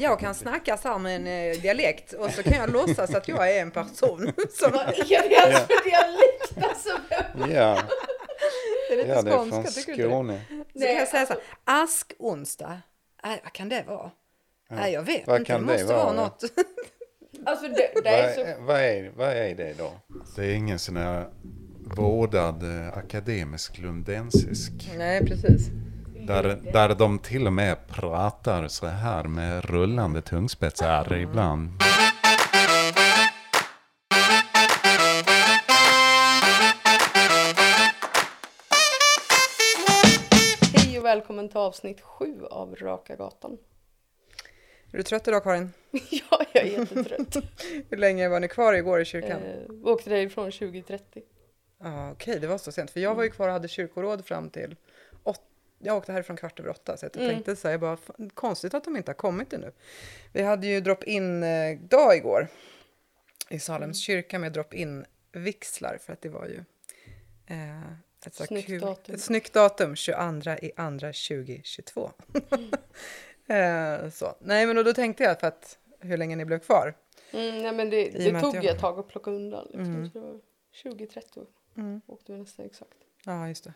Jag kan snacka så här med en eh, dialekt och så kan jag låtsas att jag är en person. Som, Vad är det ens för dialekt alltså? Ja, det är lite ja det är från tycker du det? Skåne. Så Nej, kan jag säga alltså- så här, askonsdag. Nej, vad kan det vara? Nej, jag vet Vad inte. kan det det måste vara vara? något. Alltså det, det Vad är så... vad, är, vad är det då? Det är ingen sån här vårdad eh, akademisk lundensisk. Nej, precis. Där, där de till och med pratar så här med rullande tungspetsar ibland. Hej och välkommen till avsnitt sju av Raka Gatan. Är du trött idag Karin? ja, jag är jättetrött. Hur länge var ni kvar igår i kyrkan? eh, vi åkte därifrån 2030. Ah, Okej, det var så sent. För jag var ju kvar och hade kyrkoråd fram till. Jag åkte härifrån kvart över åtta. Så jag Mm. tänkte så här, jag bara, "Fan, konstigt att de inte har kommit ännu. Vi hade ju drop-in eh, igår. I Salems Mm. kyrka med drop-in vixlar. För att det var ju eh, ett, så Snyggt kul, datum. ett snyggt datum. 22 i andra 2022. eh, så. Nej, men och då tänkte jag för att hur länge ni blev kvar. Mm, nej, men det, det tog jag- ett tag att plocka undan. Liksom. Mm. Så det var 2030 Mm. åkte vi nästan exakt. Ja, just det.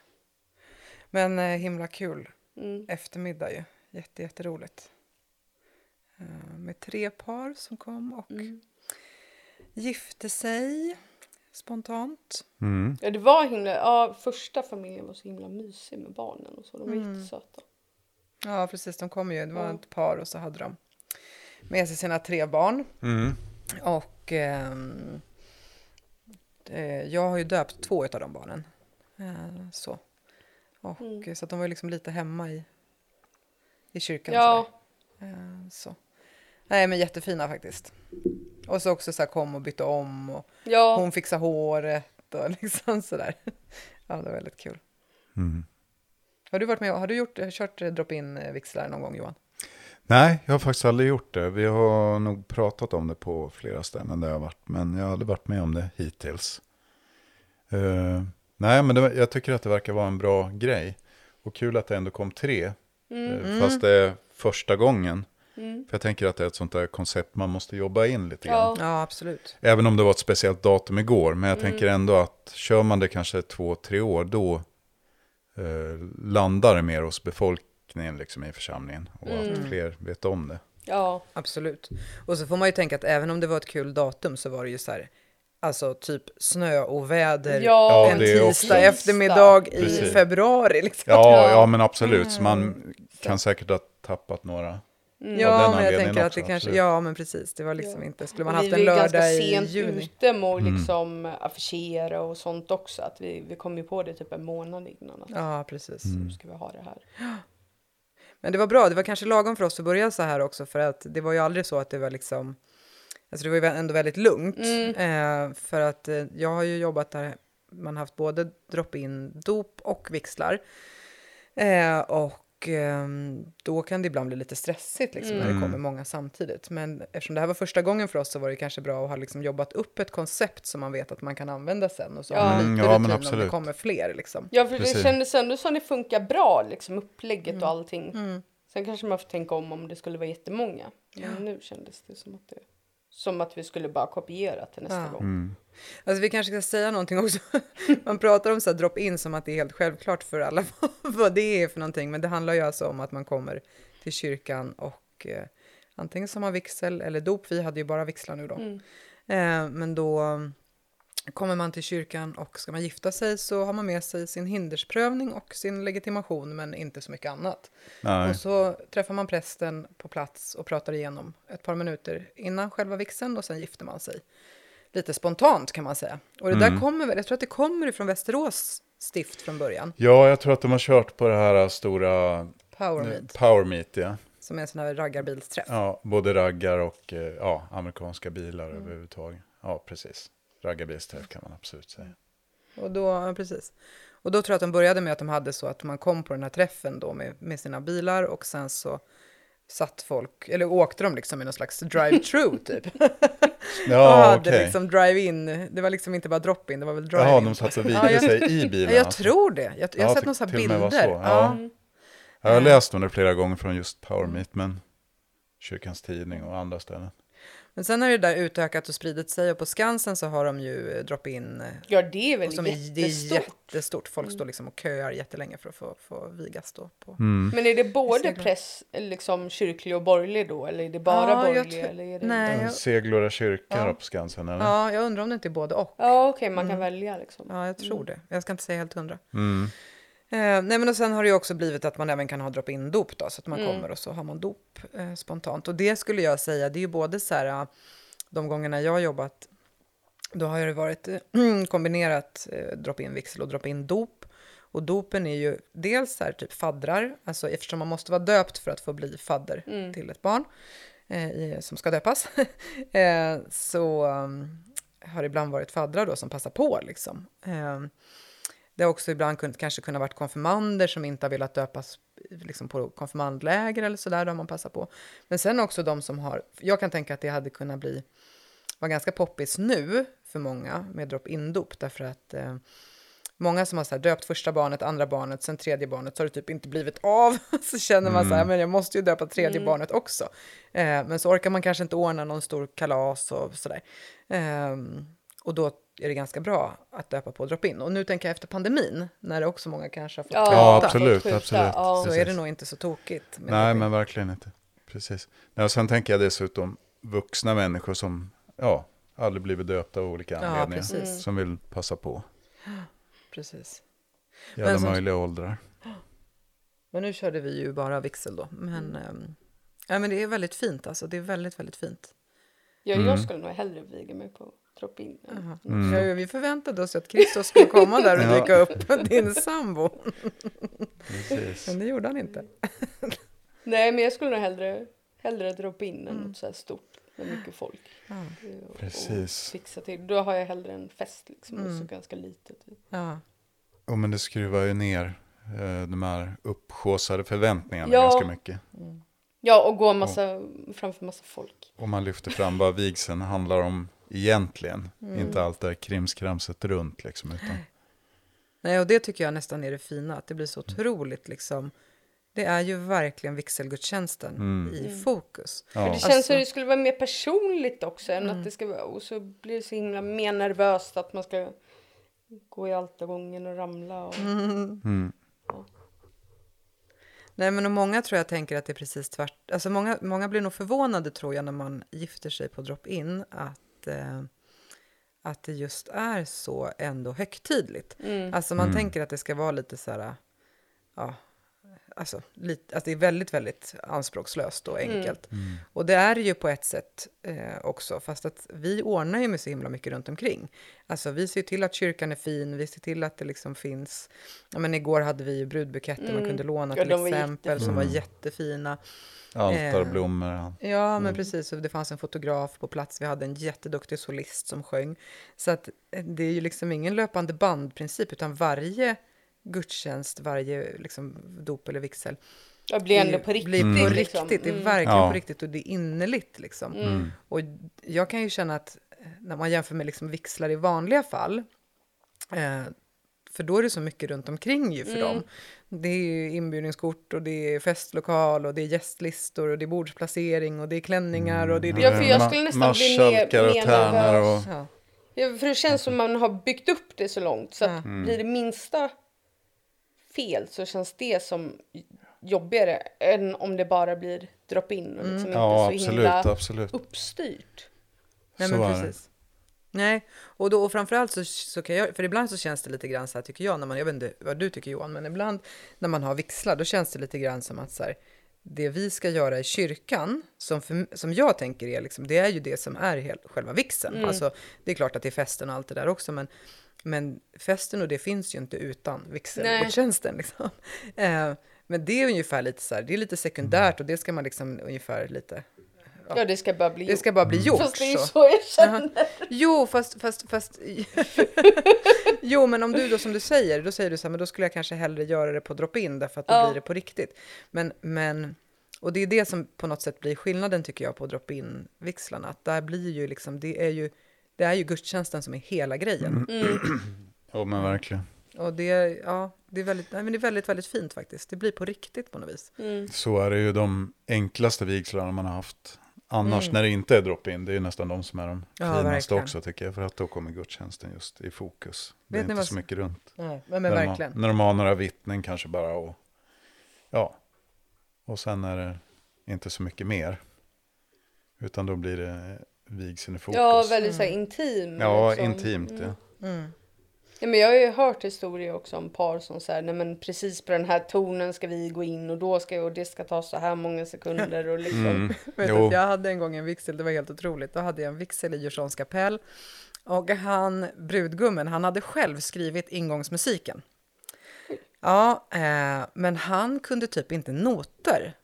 Men eh, himla kul Mm. eftermiddag ju. Jätte, jätteroligt. Eh, med tre par som kom och Mm. gifte sig spontant. Mm. Ja, det var himla... Ja, första familjen var så himla mysig med barnen och så. De var Mm. jättesöta. Ja, precis. De kom ju. Det var Ja. ett par och så hade de med sig sina tre barn. Mm. Och ehm, eh, jag har ju döpt två av de barnen. Eh, så. Och, Mm. så att de var liksom lite hemma i, i kyrkan. Ja. Eh, så. Nej, men jättefina faktiskt. Och så också så här kom och bytte om och ja. hon fixade håret och liksom sådär. Ja, det var väldigt kul. Mm. Har du varit med har du gjort, kört eh, drop-in eh, vixlar någon gång Johan? Nej, jag har faktiskt aldrig gjort det. Vi har nog pratat om det på flera ställen där jag har varit. Men jag har aldrig varit med om det hittills. Eh, nej, men det, jag tycker att det verkar vara en bra grej. Och kul att det ändå kom tre. eh, Fast det är första gången. Mm. För jag tänker att det är ett sånt där koncept man måste jobba in lite grann. Ja. Ja, absolut. Även om det var ett speciellt datum igår. Men jag tänker ändå att kör man det kanske två, tre år. Då eh, landar det mer hos befolkningen liksom, i församlingen. Och att fler vet om det. ja. Absolut. Och så får man ju tänka att även om det var ett kul datum så var det ju så här, alltså typ snö och väder Ja, en tisdag eftermiddag i Precis. februari. Liksom. Ja, ja men absolut. Så man kan säkert ha tappat några. Mm. Ja, men jag tänker att också, det kanske, absolut. ja men precis, det var liksom Ja. inte, skulle man haft vi en var ju ganska lördag i sent juni. ute med att Mm. liksom affischera och sånt också. Att vi, vi kom ju på det typ en månad innan. Att Ja, precis. Mm. nu ska vi ha det här. Men det var bra, det var kanske lagom för oss att börja så här också för att det var ju aldrig så att det var liksom, alltså det var ju ändå väldigt lugnt. Eh, för att eh, jag har ju jobbat där, man har haft både drop-in dop och vixlar. Eh, och ehm, då kan det ibland bli lite stressigt liksom, när det kommer många samtidigt. Men eftersom det här var första gången för oss så var det kanske bra att ha liksom jobbat upp ett koncept som man vet att man kan använda sen. Och så har man Mm, lite ja, rutin om det kommer fler. Liksom. Ja, för Precis. det kändes ändå som det funkar bra, liksom upplägget Mm. och allting. Sen kanske man får tänka om om det skulle vara jättemånga. Men nu kändes det som att det som att vi skulle bara kopiera till nästa Ja. gång. Mm. Alltså vi kanske ska säga någonting också. Man pratar om så här drop-in som att det är helt självklart för alla vad det är för någonting. Men det handlar ju alltså om att man kommer till kyrkan och eh, antingen som har vigsel eller dop. Vi hade ju bara vigslar nu då. Mm. Eh, men då kommer man till kyrkan och ska man gifta sig så har man med sig sin hindersprövning och sin legitimation men inte så mycket annat. Nej. Och så träffar man prästen på plats och pratar igenom ett par minuter innan själva vigseln och sen gifter man sig. Lite spontant kan man säga. Och det där kommer jag tror att det kommer ifrån Västerås stift från början. Ja, jag tror att de har kört på det här stora Power Meet, Power Meet, ja. som är en sån här raggarbilsträff. ja. Både raggar och eh, ja, amerikanska bilar överhuvudtaget. Ja, precis. Raggarbilsträff kan man absolut säga. Och då, ja, precis. Och då tror jag att de började med att de hade så att man kom på den här träffen då med, med sina bilar och sen så satt folk, eller åkte de liksom i någon slags drive-through typ. och Ja, hade okej. liksom drive-in, det var liksom inte bara drop-in, det var väl drive-in. Jaha, de satt och Ja, vigde sig i bilen. Ja, jag alltså. tror det. Jag, jag har Ja, sett några och bilder. så, ja. Mm. Ja, Jag har läst om det flera gånger från just Power Meet, men Kyrkans Tidning och andra ställen. Men sen har det där utökat och spridit sig och på Skansen så har de ju eh, drop-in. eh, Ja, det är väl som är, det är jättestort. jättestort. Folk står liksom och köar jättelänge för att få, få vigas då. På. Mm. Men är det både press, liksom kyrklig och borgerlig då? Eller är det bara Ja, borgerlig? eller är det... nej. En jag- Seglora kyrka Ja. på Skansen eller? Ja, jag undrar om det inte är både och. Ja, okej, man kan välja liksom. Ja, jag tror det. Jag ska inte säga helt hundra. Mm. Eh, nej, men och sen har det ju också blivit att man även kan ha drop-in dop då, så att man Mm. kommer och så har man dop eh, spontant. Och det skulle jag säga, det är ju både så här, eh, de gångerna jag har jobbat, då har det varit eh, kombinerat eh, drop-in vigsel och drop-in dop. Och dopen är ju dels så här typ faddrar, alltså eftersom man måste vara döpt för att få bli fadder Mm. till ett barn eh, i, som ska döpas, så um, har det ibland varit faddrar då som passar på liksom. Det har också ibland kunnat, kanske kunnat varit konfirmander som inte har velat döpas liksom på konfirmandläger eller sådär, då har man passat på. Men sen också de som har, jag kan tänka att det hade kunnat bli, vara ganska poppis nu för många med drop-in-dop, därför att eh, många som har så här döpt första barnet, andra barnet, sen tredje barnet, så har det typ inte blivit av. Så känner man så här, men jag måste ju döpa tredje Mm. barnet också. Eh, men så orkar man kanske inte ordna någon stor kalas och sådär. Eh, och då är det ganska bra att döpa på drop-in. Och nu tänker jag efter pandemin, när det också många kanske har fått Ja, Ja, skjuta, absolut, skjuta, absolut. ja. så är det nog inte så tokigt. Nej, men verkligen inte. Precis. Nej, och sen tänker jag dessutom vuxna människor som ja, aldrig blivit döpta av olika Ja, anledningar. precis. Som vill passa på precis. i Men alla som- möjliga åldrar. Men nu körde vi ju bara vigsel då. Men, ehm, ja, men det är väldigt fint alltså. Det är väldigt, väldigt fint. Ja, Mm. jag skulle nog hellre viga mig på drop-in. än- Ja, vi förväntade oss att Christos skulle komma där och dyka upp, din sambo. Precis. Men det gjorde han inte. Nej, men jag skulle nog hellre, hellre drop-in Mm. än något så här stort med mycket folk. Ja. Eh, och- Precis. Och fixa till. Då har jag hellre en fest liksom och Mm. så ganska litet. Ja. Ja, men det skruvar ju ner eh, de här uppsjåsade förväntningarna Ja. ganska mycket. Ja, och gå massa, framför massa folk. Och man lyfter fram vad vigseln handlar om egentligen. Mm. Inte allt det här krimskramset runt liksom. Utan, Nej, och det tycker jag nästan är det fina, att det blir så otroligt liksom. Det är ju verkligen vigselgudstjänsten Mm. i fokus. För ja. det känns Alltså- som det skulle vara mer personligt också än Mm. att det ska vara, och så blir det så himla mer nervöst att man ska gå i altergången och ramla. Och, Mm. Nej, men och många tror jag tänker att det är precis tvärt. Alltså många, många blir nog förvånade tror jag när man gifter sig på drop-in att, eh, att det just är så ändå högtidligt. mm. Alltså man Mm. tänker att det ska vara lite så här, ja, alltså, lite, att det är väldigt, väldigt anspråkslöst och enkelt. Mm. Och det är det ju på ett sätt eh, också, fast att vi ordnar ju med så himla mycket runt omkring. Alltså vi ser till att kyrkan är fin, vi ser till att det liksom finns, ja men igår hade vi ju brudbuketter man Mm. kunde låna Ja, till var exempel, som var jättefina. jättefina. Altarblommor. ja. Ja, men Mm. precis. Och det fanns en fotograf på plats. Vi hade en jätteduktig solist som sjöng. Så att eh, det är ju liksom ingen löpande bandprincip, utan varje gudstjänst, varje liksom dop eller vigsel Jag blir ändå på riktigt. blir på liksom. riktigt. Det är Mm. verkligen Ja. på riktigt och det är innerligt liksom. Mm. Och jag kan ju känna att eh, när man jämför med liksom vigslar i vanliga fall, eh, för då är det så mycket runt omkring ju för Mm. dem. Det är inbjudningskort och det är festlokal och det är gästlistor och det är bordsplacering och det är klänningar och det är det. Ja, för jag skulle nästan bli mer- mer nervös. och... Ja. Ja, för det känns som man har byggt upp det så långt så att Ja. blir det minsta fel så känns det som jobbigare än om det bara blir drop-in och liksom Ja, inte så absolut, himla absolut. uppstyrt. Nej, Så men är det. precis. Nej, och, då, och framförallt så, så kan jag, för ibland så känns det lite grann så här tycker jag, när man, jag vet inte vad du tycker Johan, men ibland när man har vixlar, då känns det lite grann som att så här, det vi ska göra i kyrkan, som, för, som jag tänker är, liksom, det är ju det som är hel, själva vixeln. Mm. Alltså, det är klart att det är festen och allt det där också, men, men festen och det finns ju inte utan vigselgudstjänsten. Liksom. Eh, men det är ungefär lite så här, det är lite sekundärt och det ska man liksom ungefär lite, Ja, det ska bara bli det ska bara bli gjort. Fast det är så. så jag känner. Jo, fast, fast, fast... jo, men om du då som du säger, då säger du så här, men då skulle jag kanske hellre göra det på drop-in därför att då Ja. blir det på riktigt. Men, men, och det är det som på något sätt blir skillnaden tycker jag på drop-in vixlarna, att där blir ju liksom, det är ju, det är ju gudstjänsten som är hela grejen. Mm. Ja, men verkligen. Och det, ja, Det är väldigt, nej, men det är väldigt, väldigt fint faktiskt. Det blir på riktigt på något vis. Mm. Så är det ju de enklaste vigslarna man har haft. Annars Mm. när det inte är drop-in, det är nästan de som är de Ja, finaste också tycker jag. För att då kommer gudstjänsten just i fokus. Det Vet är ni inte vad så mycket runt. Nej, men, när, verkligen. De, när de har några vittnen kanske bara och ja. Och sen är det inte så mycket mer. Utan då blir det vigseln i fokus. Ja, väldigt så här intim. Ja, liksom. intimt ja. Mm. Ja, men jag har ju hört historier också om par som säger, nej men precis på den här tonen ska vi gå in och då ska och det ska ta så här många sekunder och liksom. Mm. Vet Jo. att jag hade en gång en vigsel, det var helt otroligt. Då hade jag en vigsel i Djursholms kapell. Och han, brudgummen, han hade själv skrivit ingångsmusiken. Ja, eh, men han kunde typ inte noter.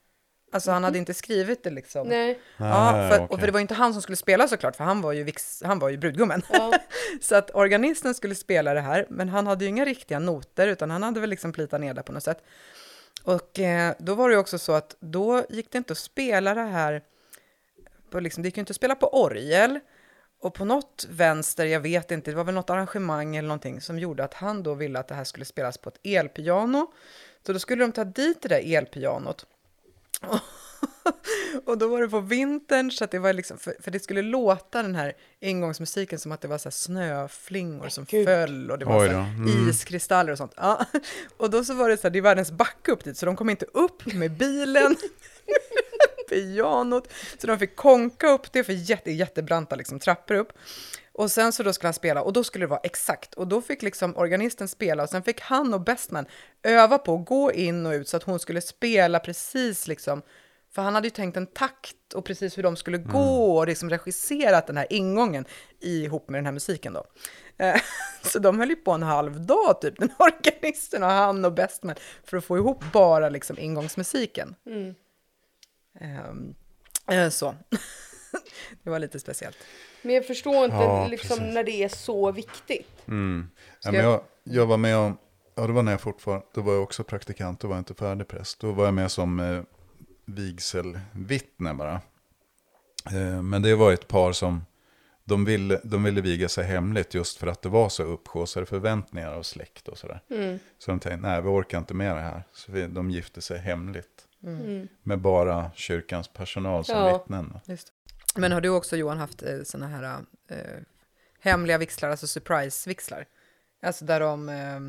Alltså han hade inte skrivit det liksom. Nej, Ja, för, och okej. för det var ju inte han som skulle spela såklart, för han var ju, vix, han var ju brudgummen. ja. Så att organisten skulle spela det här, men han hade ju inga riktiga noter, utan han hade väl liksom plitat ner det på något sätt. Och eh, då var det ju också så att då gick det inte att spela det här, på liksom, det gick ju inte att spela på orgel. Och på något vänster, jag vet inte, det var väl något arrangemang eller någonting som gjorde att han då ville att det här skulle spelas på ett elpiano. Så då skulle de ta dit det där elpianot. och då var det på vintern, så att det var liksom, för, för det skulle låta den här ingångsmusiken som att det var så här snöflingor som Gud. föll och det var så mm. iskristaller och sånt. Ja. Och då så var det så här, det är världens backe upp dit, så de kom inte upp med bilen, pianot, så de fick konka upp det för jätte, jättebranta liksom, trappor upp. Och sen så då skulle han spela och då skulle det vara exakt och då fick liksom organisten spela och sen fick han och Bestman öva på att gå in och ut så att hon skulle spela precis liksom för han hade ju tänkt en takt och precis hur de skulle gå och liksom regisserat den här ingången ihop med den här musiken då. Eh, Så de höll ju på en halv dag typ, den organisten och han och Bestman för att få ihop bara liksom ingångsmusiken. Mm. Eh, så. det var lite speciellt. Men jag förstår inte Ja, liksom när det är så viktigt. Mm. Ja, men jag- jag, var med om, ja det var när jag fortfarande, då var jag också praktikant, då var jag inte färdig präst. Då var jag med som eh, vigselvittne bara. Eh, men det var ett par som, de ville, de ville viga sig hemligt just för att det var så upphaussade förväntningar av släkt och sådär. Mm. Så de tänkte, nej vi orkar inte med det här. Så vi, de gifte sig hemligt. Mm. Med bara kyrkans personal som Ja. vittnen. Men har du också Johan haft eh, såna här eh, hemliga vixlar, alltså surprise-vixlar? Alltså där de eh,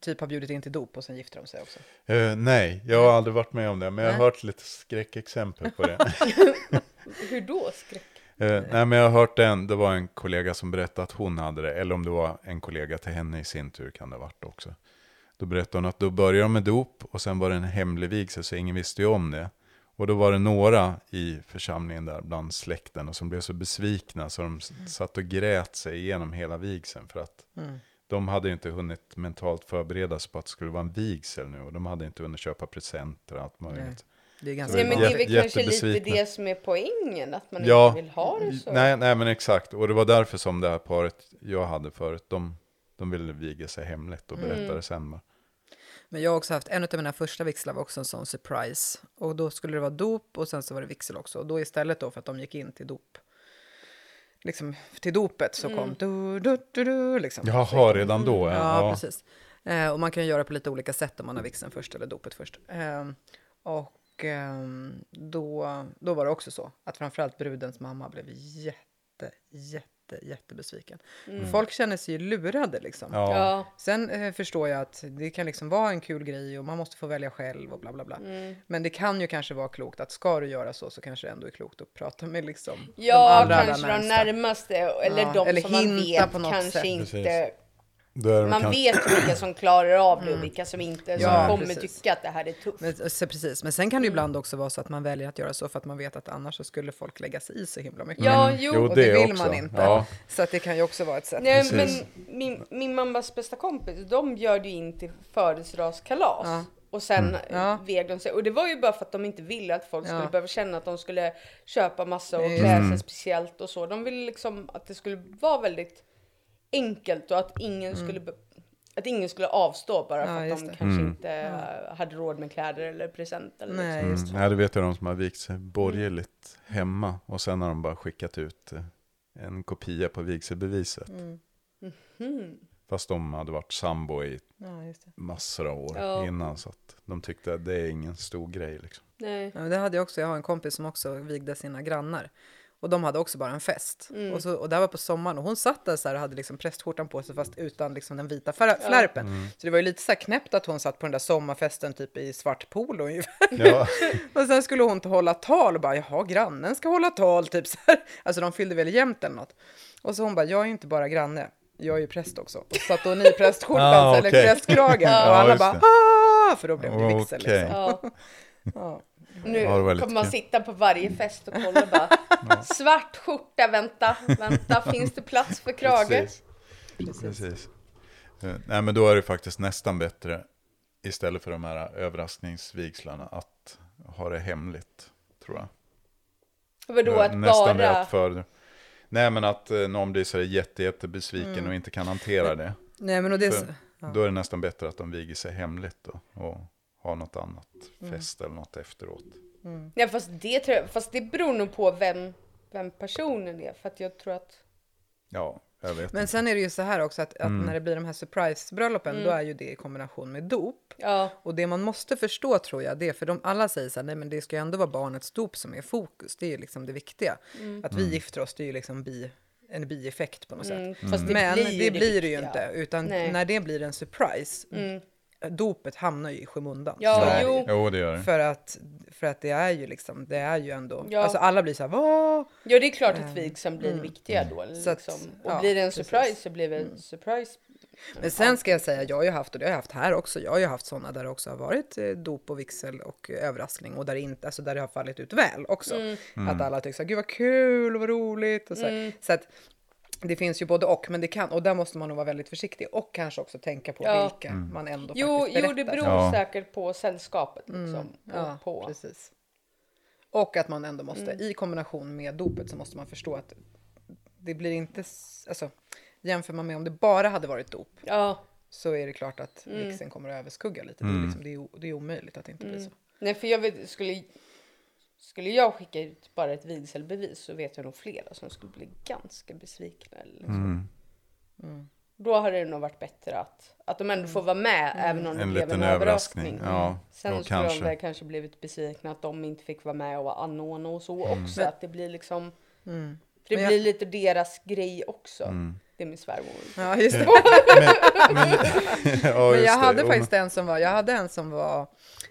typ har bjudit in till dop och sen gifter de sig också. Eh, nej, jag har aldrig varit med om det, men jag har hört lite skräckexempel på det. Hur då skräck? Eh, nej, men jag har hört en, det var en kollega som berättade att hon hade det, eller om det var en kollega till henne i sin tur kan det ha varit också. Då berättade hon att då började de med dop och sen var det en hemlig vigsel så ingen visste ju om det. Och då var det några i församlingen där bland släkten och som blev så besvikna så de s- satt och grät sig igenom hela vigseln för att Mm. de hade ju inte hunnit mentalt förbereda sig på att det skulle vara en vigsel nu och de hade inte hunnit köpa presenter och allt möjligt. Nej. Det är ganska Nej, men det är väl kanske lite det som är poängen, att man Ja, inte vill ha det så. Nej, nej, men exakt. Och det var därför som det här paret jag hade förut, de, de ville viga sig hemligt och berätta Mm. det sen. Men jag har också haft, en av mina första vixlar var också en sån surprise. Och då skulle det vara dop och sen så var det vigsel också. Och då istället då för att de gick in till dop, liksom till dopet så kom du, du, du, du, liksom. Jaha, redan då? Ja, Ja, ja. precis. Eh, och man kan göra på lite olika sätt om man har vigseln först eller dopet först. Eh, och eh, då, då var det också så att framförallt brudens mamma blev jätte, jätte, jättebesviken. Folk känner sig ju lurade liksom. Ja. Ja. Sen eh, förstår jag att det kan liksom vara en kul grej och man måste få välja själv och bla bla bla. Mm. Men det kan ju kanske vara klokt att ska du göra så så kanske det ändå är klokt att prata med liksom Ja, de allra, allra kanske de närmaste, eller Ja, de eller som man vet på något kanske sätt. inte... Det Man kan- vet vilka som klarar av det och vilka som inte, som Mm. Ja, kommer precis. tycka att det här är tufft. Men, så precis. Men sen kan det ju ibland också vara så att man väljer att göra så för att man vet att annars så skulle folk lägga sig i så himla mycket. Ja, jo. Jo, och det, det vill också. man inte. Ja. Så att det kan ju också vara ett sätt. Nej, Precis. men min, min mammas bästa kompis, de bjöd ju in till födelsedagskalas. Ja. Och sen Mm. Ja. veg de sig. Och det var ju bara för att de inte ville att folk Ja. skulle behöva känna att de skulle köpa massa och Nej, klä sig Mm. speciellt och så. De ville liksom att det skulle vara väldigt enkelt och att ingen Mm. skulle att ingen skulle avstå bara Ja, för att just de det. kanske Mm. inte eh, hade råd med kläder eller present. Eller Nej, liksom. Mm. det. Nej, det vet jag de som har vikt sig borgerligt hemma. Och sen har de bara skickat ut eh, en kopia på vigselbeviset. Mm. Hmm. Fast de hade varit sambo i Ja, just det. massor av år Ja. innan. Så att de tyckte att det är ingen stor grej liksom. Nej. Ja, men det hade jag också. Jag har en kompis som också vigde sina grannar. Och de hade också bara en fest. Mm. Och, så, och det här var på sommaren och hon satt där så här och hade liksom prästskjortan på sig fast utan liksom den vita fär- flärpen. Så det var ju lite så här knäppt att hon satt på den där sommarfesten typ i svart polo ungefär. Ja, Och sen skulle hon hålla tal och bara jaha grannen ska hålla tal typ så här. Alltså de fyllde väl jämnt eller något. Och så hon bara jag är ju inte bara granne. Jag är ju präst också. Och satt hon i prästskjortan Ah, eller okej. prästkragen. Ja, och alla bara ah! För då blev det vigsel Okej. liksom. Ja. Ja. Nu Ja, kommer man kul. sitta på varje fest och kolla bara. Svart skjorta, vänta, vänta, finns det plats för krage? precis. precis. Eh, Nej, men då är det faktiskt nästan bättre istället för de här överraskningsvigslarna att ha det hemligt, tror jag. Vadå Ja, att nästan bara... rätt för... Nej, men att eh, någon blir så här jätte, jätte besviken och inte kan hantera det. Nej men och det För, Då är det nästan bättre att de viger sig hemligt då, och har något annat fest eller något efteråt. Ja, fast, det tror jag, fast det beror nog på vem, vem personen är. För att jag tror att... Ja, jag vet Men inte. sen är det ju så här också att, att när det blir de här surprise-bröllopen då är ju det i kombination med dop. Ja, Och det man måste förstå tror jag, det är för de alla säger så här, nej men det ska ju ändå vara barnets dop som är fokus. Det är ju liksom det viktiga. Att vi gifter oss, det är ju liksom bi, en bieffekt på något mm, sätt. fast det men blir, det, blir det ju inte, utan Nej. när det blir en surprise, dopet hamnar ju i skymundan. Ja, Så jo. Jo, det gör det. För att, för att det är ju liksom, det är ju ändå, Ja. alltså alla blir så här, vad? Ja, det är klart att vigseln blir viktiga då. Mm. Så att- Liksom. Och ja, blir det en precis. surprise så blir det en surprise. Men sen ska jag säga, jag har ju haft, och det har jag haft här också, jag har ju haft sådana där det också har varit eh, dop och vigsel och eh, överraskning och där det, inte, alltså där det har fallit ut väl också. Att alla tycker så här, gud vad kul och vad roligt och så, här. så att det finns ju både och, men det kan, och där måste man nog vara väldigt försiktig och kanske också tänka på Ja. vilka man ändå Jo, faktiskt jo, berättar. det beror Ja. säkert på sällskapet liksom. Ja, och på. precis. Och att man ändå måste, i kombination med dopet så måste man förstå att det blir inte, alltså jämför man med om det bara hade varit dop Ja, så är det klart att vigseln kommer att överskugga lite. Det, är liksom, det, är, det är omöjligt att det inte blir så. nej för jag vet, skulle, skulle jag skicka ut bara ett vigselbevis så vet jag nog flera som skulle bli ganska besvikna. Eller liksom. Mm. Då hade det nog varit bättre att, att de ändå får vara med även om det En blev liten en överraskning. överraskning. Ja, Sen då skulle kanske. de kanske blivit besvikna att de inte fick vara med och anordna och så Mm. också. Att det blir liksom, för det Men jag- blir lite deras grej också. Mm. Det är min svärmor. Ja, just det. Ja, Men just jag det. hade Jo, faktiskt en som var, jag hade en som var,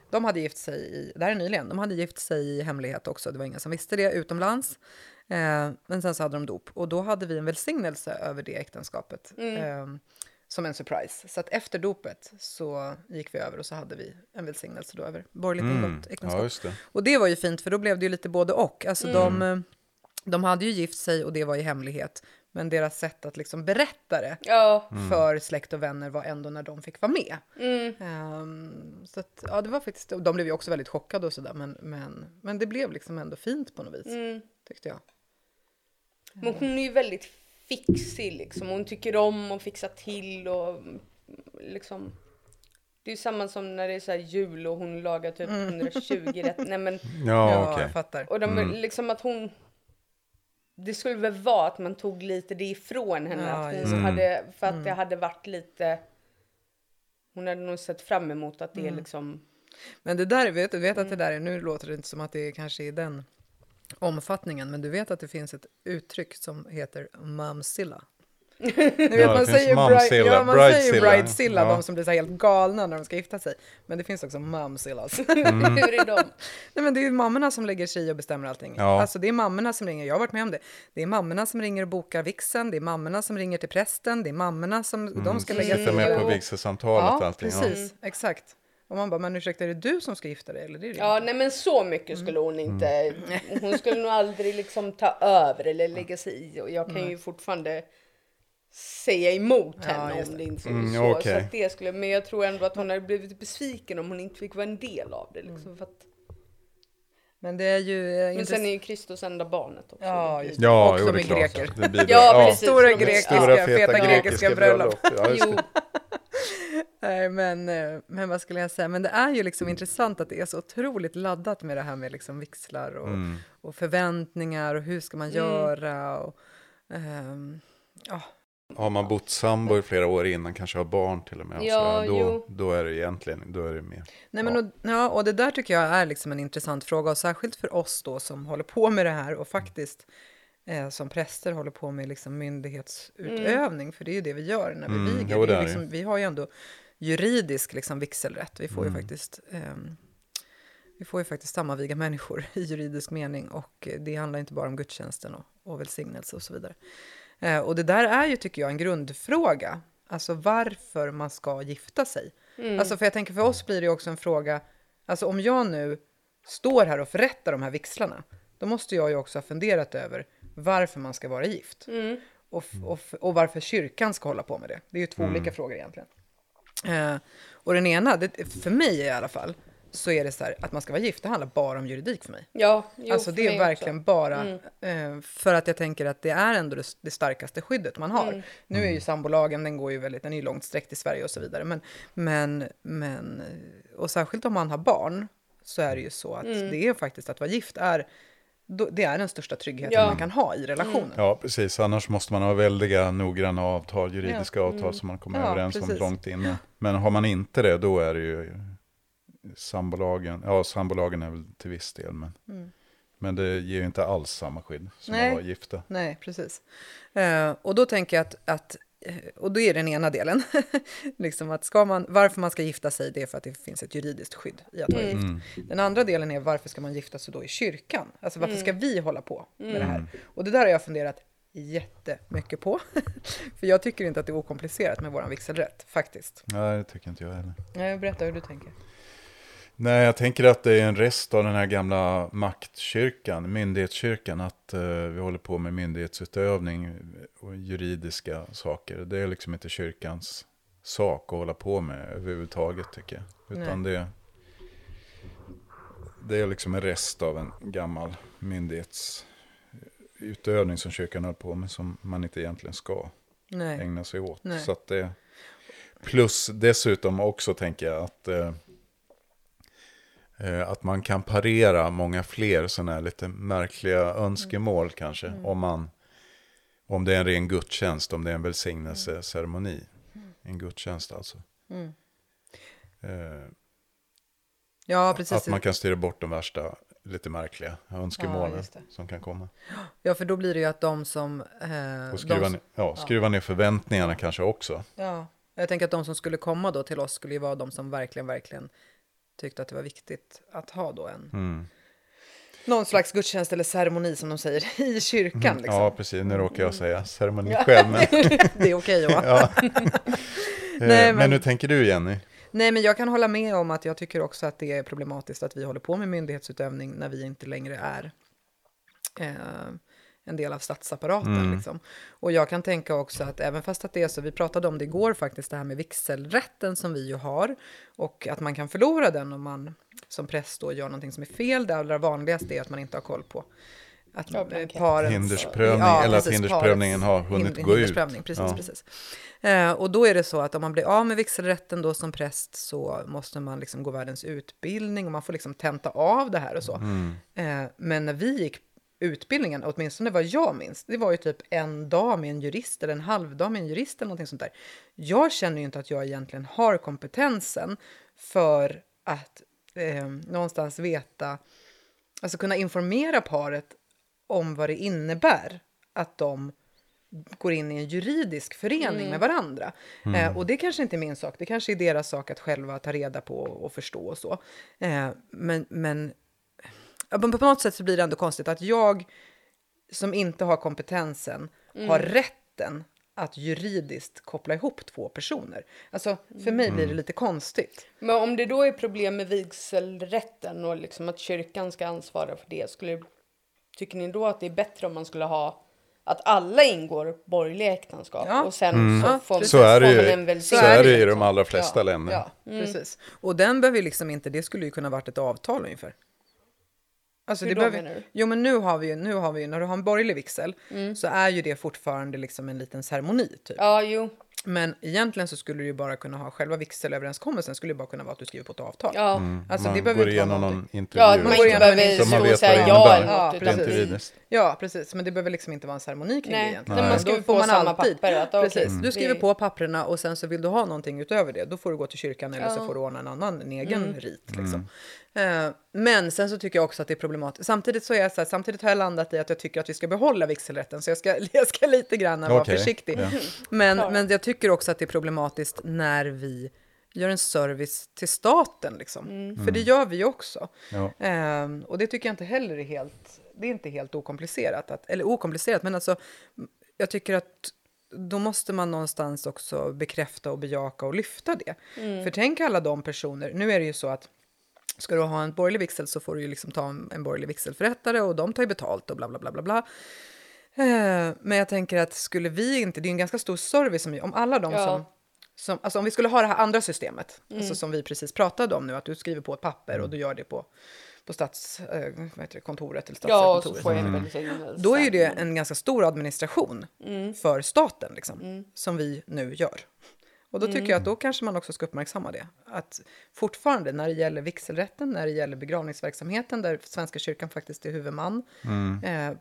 de hade gift sig i, det här är nyligen, de hade gift sig i hemlighet också, det var ingen som visste det utomlands. Eh, men sen så hade de dop och då hade vi en välsignelse över det äktenskapet. Eh, som en surprise. Så att efter dopet så gick vi över och så hade vi en välsignelse då över borgerligt Mm. ingått äktenskap. Ja, just det. Och det var ju fint för då blev det ju lite både och. Alltså de, eh, de hade ju gift sig och det var i hemlighet. Men deras sätt att liksom berätta det Ja, för släkt och vänner var ändå när de fick vara med. mm. Ehm, så att, ja, det var faktiskt, de blev ju också väldigt chockade och sådär, men, men, men det blev liksom ändå fint på något vis, Mm. tyckte jag. Men hon är ju väldigt fixig liksom. Hon tycker om att fixa till och mm, liksom. Det är ju samma som när det är så här jul och hon lagar typ 120 rätt. Nej men Ja, okej. jag fattar. och de, liksom att hon. Det skulle väl vara att man tog lite det ifrån henne. Ja, att hon det. hade, för att det hade varit lite. Hon hade nog sett fram emot att det är liksom. Men det där, vet, du vet att det där är, nu låter det inte som att det är kanske i den omfattningen, men du vet att det finns ett uttryck som heter mamsilla. Ni vet, Ja, man säger, mamsilla, bride, ja, man säger bridezilla. bridezilla, Ja. de som blir så helt galna när de ska gifta sig. Men det finns också mamsillas. Mm. Hur är de? Nej, men det är mammorna som lägger sig i och bestämmer allting. Ja. Alltså det är mammorna som ringer, jag har varit med om det. Det är mammorna som ringer och bokar vixen, det är mammorna som ringer till prästen, det är mammorna som, de ska lägga Mm. Sig i med på och- vigselsamtalet och Ja, allting. Ja. precis, exakt. Och man bara, men ursäkta, är det du som ska gifta dig? Eller det är det Ja, inte. nej men så mycket skulle hon inte. Hon skulle nog aldrig liksom ta över eller lägga sig i och jag kan ju fortfarande säga emot Ja, henne om det. det inte Mm, så. okej. så att det skulle, men jag tror ändå att hon hade blivit besviken om hon inte fick vara en del av det. Liksom, för att, Men det är ju... eh, men sen är ju Kristus enda barnet också. Ja, just Ja, Och jo, de det är greker. Det blir det. Ja, precis. Stora grekiska, Stora feta, feta grekiska bröllop. Ja, Jo, det. Nej, men, eh, men vad skulle jag säga? Men det är ju liksom intressant att det är så otroligt laddat med det här med liksom vixlar och, Mm. och förväntningar och hur ska man göra och... ehm, ja, Har man bott sambo i flera år innan, kanske har barn till och med. Och Ja, sådär, då, då är det egentligen, då är det mer. Nej, men och, ja, och det där tycker jag är liksom en intressant fråga och särskilt för oss då som håller på med det här och faktiskt eh, som präster håller på med liksom myndighetsutövning, för det är ju det vi gör när vi Mm, viger. jo, det liksom, vi har ju ändå juridisk liksom, vigselrätt. Vi får ju faktiskt ehm, vi får ju faktiskt sammanviga människor i juridisk mening och eh, det handlar inte bara om gudstjänsten och, och välsignelse och så vidare. Eh, och det där är ju, tycker jag, en grundfråga. Alltså varför man ska gifta sig. Alltså för jag tänker för oss blir det ju också en fråga, alltså om jag nu står här och förrättar de här vixlarna, då måste jag ju också ha funderat över varför man ska vara gift. Och, f- och, f- och varför kyrkan ska hålla på med det. Det är ju två olika frågor egentligen. Eh, och den ena, det, för mig i alla fall, så är det så här att man ska vara gift, det handlar bara om juridik för mig. Ja, jo, alltså det är verkligen också. bara eh, för att jag tänker att det är ändå det, det starkaste skyddet man har. Nu är ju sambolagen, den går ju väldigt, den är ju långt sträckt i Sverige och så vidare. Men, men, men, eh, och särskilt om man har barn så är det ju så att det är faktiskt att vara gift är, det är den största tryggheten Ja. man kan ha i relationen. Ja, precis. Annars måste man ha väldiga noggranna avtal, juridiska avtal som man kommer Ja, överens om precis. långt innan. Men har man inte det, då är det ju sambolagen. Ja, sambolagen är väl till viss del, men, men det ger ju inte alls samma skydd som Nej. att vara gifta. Nej, precis. Eh, och då tänker jag att, att eh, och då är den ena delen, liksom att ska man, varför man ska gifta sig, det är för att det finns ett juridiskt skydd i att vara gift. Den andra delen är varför ska man gifta sig då i kyrkan? Alltså varför ska vi hålla på med det här? Och det där har jag funderat jättemycket på. för jag tycker inte att det är okomplicerat med våran vigselrätt, faktiskt. Nej, det tycker inte jag heller. Nej, berätta hur du tänker. Nej, jag tänker att det är en rest av den här gamla maktkyrkan, myndighetskyrkan, att eh, vi håller på med myndighetsutövning och juridiska saker. Det är liksom inte kyrkans sak att hålla på med överhuvudtaget tycker jag. Utan det, det är liksom en rest av en gammal myndighetsutövning som kyrkan håller på med som man inte egentligen ska Nej. ägna sig åt. Nej. Så det, plus dessutom också tänker jag att, eh, att man kan parera många fler sådana här lite märkliga önskemål kanske. Om, man, om det är en ren gudstjänst, om det är en välsignelseceremoni. En gudstjänst alltså. Eh, Ja, precis. att man kan styra bort de värsta lite märkliga önskemålen det. som kan komma. Ja, för då blir det ju att de som... Eh, Och skruva, de, ner, ja, skruva ner förväntningarna kanske också. Ja, jag tänker att de som skulle komma då till oss skulle ju vara de som verkligen, verkligen tyckte att det var viktigt att ha då en Mm. någon slags gudstjänst eller ceremoni som de säger i kyrkan. Liksom. Ja, precis. Nu råkar jag säga ceremoni själv. Men, Det är okej Johan. ja. Eh, Nej, men... men- hur tänker du Jenny? Nej, men jag kan hålla med om att jag tycker också att det är problematiskt att vi håller på med myndighetsutövning när vi inte längre är eh, en del av statsapparaten. Liksom. Och jag kan tänka också att även fast att det är så, vi pratade om det igår faktiskt, det här med vigselrätten som vi ju har och att man kan förlora den om man som präst då gör någonting som är fel. Det allra vanligaste är att man inte har koll på att Ja, eh, parens, Hindersprövning, eller att hindersprövningen har hunnit hind- gå ut. Precis, Ja. precis. Eh, och då är det så att om man blir av med vigselrätten då som präst så måste man liksom gå världens utbildning och man får liksom tenta av det här och så. Mm. Eh, men när vi gick utbildningen, åtminstone vad jag minns, det var ju typ en dag med en jurist eller en halv dag med en jurist eller någonting sånt där. Jag känner ju inte att jag egentligen har kompetensen för att eh, någonstans veta, alltså kunna informera paret om vad det innebär att de går in i en juridisk förening med varandra. Eh, och det kanske inte är min sak, det kanske är deras sak att själva ta reda på och förstå och så. Eh, men, men på på något sätt så blir det ändå konstigt att jag som inte har kompetensen har rätten att juridiskt koppla ihop två personer. Alltså, för mig blir det lite konstigt. Men om det då är problem med vigselrätten och liksom att kyrkan ska ansvara för det, skulle, tycker ni då att det är bättre om man skulle ha att alla ingår borgerliga äktenskap Ja. och sen Mm. så får. Så är det ju, en så välsignelse? är det i de allra flesta ja, länder. Ja, precis. Och den behöver ju liksom inte, det skulle ju kunna varit ett avtal ungefär. Alltså Hur det då behöver, menar du? Jo men nu har vi ju, nu har vi ju, när du har en borgerlig vigsel så är ju det fortfarande liksom en liten ceremoni typ. Ja, jo. Men egentligen så skulle du ju bara kunna ha själva vigselöverenskommelsen skulle ju bara kunna vara att du skriver på ett avtal. Ja. Alltså, man det behöver går igenom någon intervju. Ja, man inte behöver så man stå vet och säga det ja eller Ja, något. utan rent precis. Ja, precis. Men det behöver liksom inte vara en ceremoni kring det Nej, egentligen. men man skriver på man samma alltid- papper. Att, Precis, du skriver det- på papperna och sen så vill du ha någonting utöver det, då får du gå till kyrkan eller så Ja. får du ordna en annan, en egen Mm. rit. Liksom. Eh, men sen så tycker jag också att det är problematiskt. Samtidigt så är jag så här, samtidigt har jag landat i att jag tycker att vi ska behålla vigselrätten, så jag ska, jag ska lite grann vara Okej, försiktig. ja. Men, Klar. men jag tycker också att det är problematiskt när vi gör en service till staten. Liksom. Mm. För det gör vi ju också. Ja. Ehm, och det tycker jag inte heller är helt, det är inte helt okomplicerat. Att, eller okomplicerat, men alltså jag tycker att då måste man någonstans också bekräfta och bejaka och lyfta det. För tänk alla de personer, nu är det ju så att ska du ha en borgerlig vigsel så får du ju liksom ta en, borgerlig vigselförrättare och de tar ju betalt och bla bla bla bla bla. Eh, men jag tänker att skulle vi inte, det är en ganska stor service som, om alla de Ja. som, som, alltså om vi skulle ha det här andra systemet, alltså som vi precis pratade om nu, att du skriver på ett papper och du gör det på, på eh, vad heter det, kontoret eller Ja, jag en välsignelse. Då är ju det en ganska stor administration Mm. för staten, liksom, som vi nu gör. Och då tycker Mm. jag att då kanske man också ska uppmärksamma det. Att fortfarande när det gäller vigselrätten, när det gäller begravningsverksamheten, där Svenska kyrkan faktiskt är huvudman. Eh, på Mm.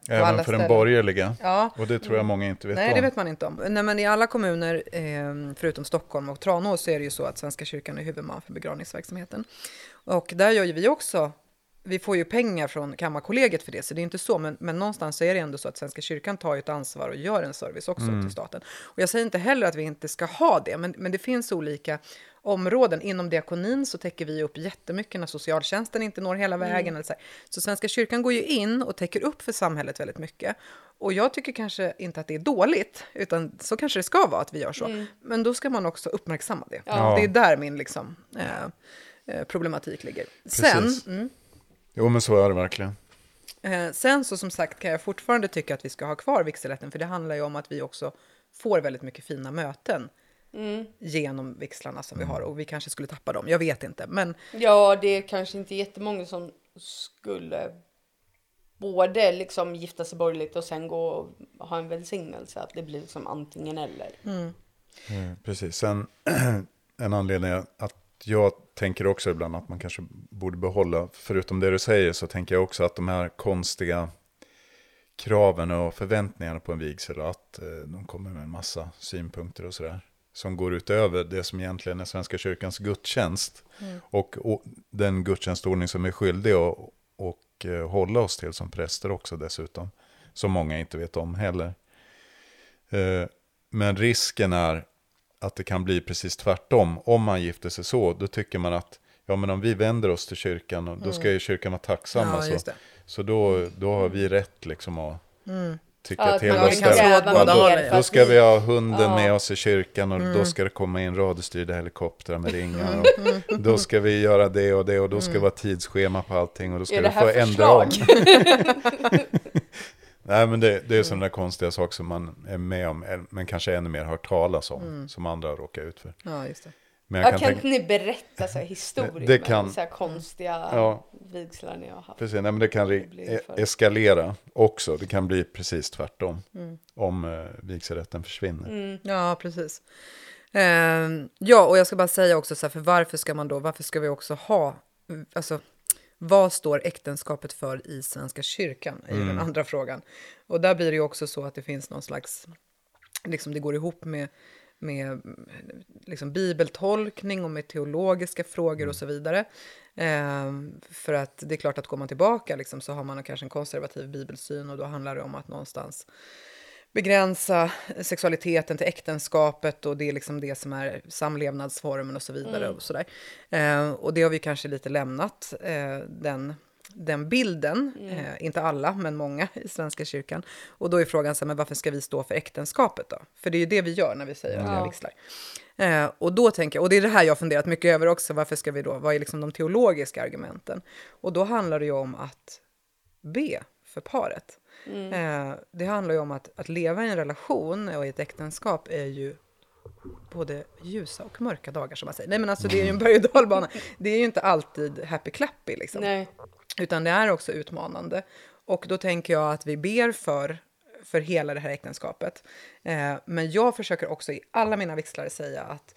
Även alla för den borgerliga. Ja, Och det tror jag många inte vet Nej, om. det vet man inte om. Nej, men I alla kommuner, eh, förutom Stockholm och Tranås, så är det ju så att Svenska kyrkan är huvudman för begravningsverksamheten. Och där gör ju vi också, vi får ju pengar från Kammarkollegiet för det, så det är inte så, men, men någonstans så är det ändå så att Svenska kyrkan tar ett ansvar och gör en service också till staten. Och jag säger inte heller att vi inte ska ha det, men, men det finns olika områden. Inom diakonin så täcker vi upp jättemycket när socialtjänsten inte når hela vägen. Eller så, här. så Svenska kyrkan går ju in och täcker upp för samhället väldigt mycket. Och jag tycker kanske inte att det är dåligt, utan så kanske det ska vara att vi gör så. Men då ska man också uppmärksamma det. Ja. Det är där min liksom, eh, eh, problematik ligger. Sen, Precis. mm, Jo, men så är det verkligen. eh, sen så som sagt kan jag fortfarande tycka att vi ska ha kvar vigselrätten, för det handlar ju om att vi också får väldigt mycket fina möten genom vixlarna som vi har och vi kanske skulle tappa dem. Jag vet inte, men Ja, det är kanske inte jättemånga som skulle både liksom gifta sig borgerligt och sen gå och ha en välsignelse. Att det blir liksom antingen eller. Eh, Precis. Sen en anledning att jag tänker också ibland att man kanske borde behålla, förutom det du säger, så tänker jag också att de här konstiga kraven och förväntningarna på en vigsel, att eh, de kommer med en massa synpunkter och sådär, som går utöver det som egentligen är Svenska kyrkans gudstjänst. Och, och den gudstjänstordning som är skyldig att och, eh, hålla oss till som präster också dessutom, som många inte vet om heller. Eh, men risken är att det kan bli precis tvärtom. Om man gifter sig så, då tycker man att ja, men om vi vänder oss till kyrkan, och då ska ju kyrkan vara tacksamma. Ja, just så det. så då, då har vi rätt liksom att tycka Ja, att att hela vi stället... Då att ska vi- vi ha hunden Ja. med oss i kyrkan och då ska det komma in radiostyrda helikoptrar med ringar. Och då ska vi göra det och det och då ska det vara tidsschema på allting och då ska du det få ändra om. Nej men det, det är sådana där konstiga saker som man är med om, eh, men kanske ännu mer hört talas om, Mm. som andra råkar ut för. ja, just det. Men Ja, jag kan kan inte tänka, ni berätta så här historier Det kan- så här konstiga Ja. vigslar ni har haft? precis, nej, men det kan för- eskalera också, det kan bli precis tvärtom. Mm. Om eh, vigselrätten försvinner. Mm. Ja, precis. Ehm, ja, och jag ska bara säga också så här, för varför ska man då, varför ska vi också ha, alltså vad står äktenskapet för i Svenska kyrkan? är ju den andra frågan. Och där blir det ju också så att det finns någon slags, liksom det går ihop med, med liksom bibeltolkning och med teologiska frågor och så vidare. Ehm, för att det är klart att går man tillbaka liksom, så har man kanske en konservativ bibelsyn och då handlar det om att någonstans begränsa sexualiteten till äktenskapet och det är liksom det som är samlevnadsformen och så vidare. Och, sådär. Eh, och det har vi kanske lite lämnat, eh, den, den bilden. Eh, inte alla, men många i Svenska kyrkan. Och då är frågan så här, men varför ska vi stå för äktenskapet då? För det är ju det vi gör när vi säger att vi Ja. har vigslar. Eh, och då tänker jag, och det är det här jag har funderat mycket över också, varför ska vi då, vad är liksom de teologiska argumenten? Och då handlar det ju om att be för paret. Eh, det handlar ju om att, att leva i en relation och i ett äktenskap är ju både ljusa och mörka dagar som man säger. Nej men alltså det är ju en berg och dalbana. Det är ju inte alltid happy clappy liksom. Nej. Utan det är också utmanande. Och då tänker jag att vi ber för, för hela det här äktenskapet. Eh, men jag försöker också i alla mina vixlar säga att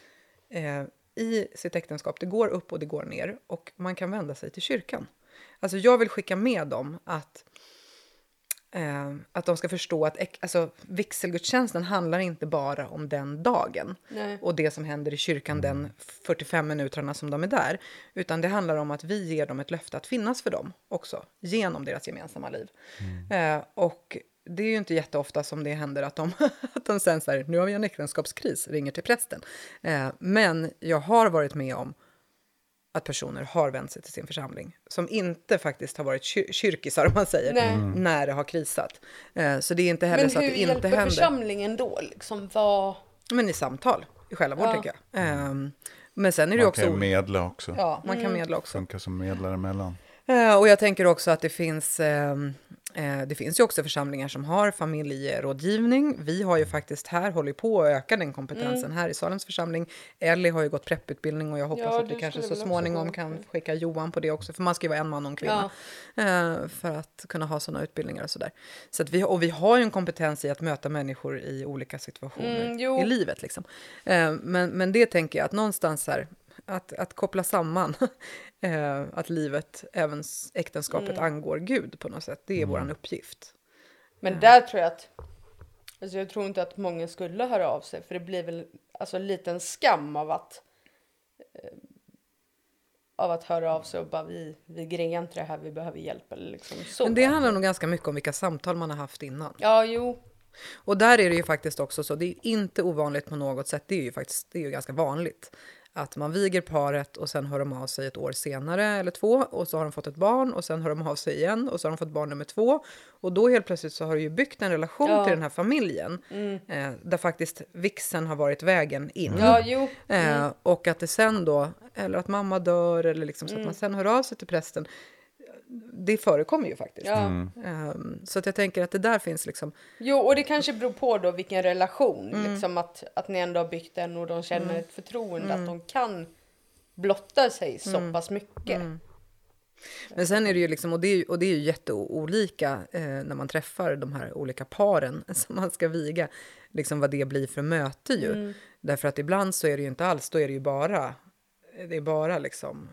eh, i sitt äktenskap, det går upp och det går ner och man kan vända sig till kyrkan. Alltså jag vill skicka med dem att Eh, att de ska förstå att alltså, vigselgudstjänsten handlar inte bara om den dagen Nej. och det som händer i kyrkan den 45 minuterna som de är där. Utan det handlar om att vi ger dem ett löfte att finnas för dem också genom deras gemensamma liv. Eh, och det är ju inte jätteofta som det händer att de, att de sen så här, nu har vi en äktenskapskris, ringer till prästen. Eh, men jag har varit med om att personer har vänt sig till sin församling som inte faktiskt har varit kyr- kyrkisar om man säger, Nej. när det har krisat. Eh, så det är inte heller Men så att hur det inte hjälper händer. församlingen då? Liksom, vad... Men i samtal, i själavård Ja. tänker jag. Ehm, men sen är det Man också... kan ju medla också. Ja, man Mm. kan medla också. Funkar som medlare emellan. Eh, och jag tänker också att det finns, ehm, eh, det finns ju också församlingar som har familjerådgivning. Vi har ju faktiskt här hållit på att öka den kompetensen här i Salems församling. Ellie har ju gått prepputbildning och jag hoppas Ja, att vi kanske så småningom kan skicka Johan på det också, för man ska ju vara en man och en kvinna. eh, för att kunna ha sådana utbildningar och sådär. Så att vi, och vi har ju en kompetens i att möta människor i olika situationer Mm, i livet. Liksom. Eh, men, men det tänker jag att någonstans här, att, att koppla samman eh, att livet, även äktenskapet, Mm. angår Gud på något sätt. Det är våran uppgift. Men där tror jag att... Alltså jag tror inte att många skulle höra av sig för det blir väl alltså, en liten skam av att eh, av att höra av sig och bara vi, vi grejar inte det här, vi behöver hjälp eller liksom så. Men det handlar nog ganska mycket om vilka samtal man har haft innan. Ja, jo. Och där är det ju faktiskt också så, det är inte ovanligt på något sätt, det är ju faktiskt det är ju ganska vanligt. Att man viger paret och sen hör de av sig ett år senare eller två och så har de fått ett barn och sen hör de av sig igen och så har de fått barn nummer två. Och då helt plötsligt så har du ju byggt en relation Ja. till den här familjen eh, där faktiskt vixen har varit vägen in. Ja, jo. Eh, och att det sen då, eller att mamma dör eller liksom så att man sen hör av sig till prästen. Det förekommer ju faktiskt. Ja. Ehm, så att jag tänker att det där finns liksom, Jo, och det kanske beror på då vilken relation. Mm. Liksom att, att ni ändå har byggt den och de känner ett förtroende att de kan blotta sig så Mm. pass mycket. Men sen är det ju liksom, och det är, ju- och det är ju jätteolika eh, när man träffar de här olika paren som man ska viga, liksom vad det blir för möte ju. Därför att ibland så är det ju inte alls, då är det ju bara, det är bara liksom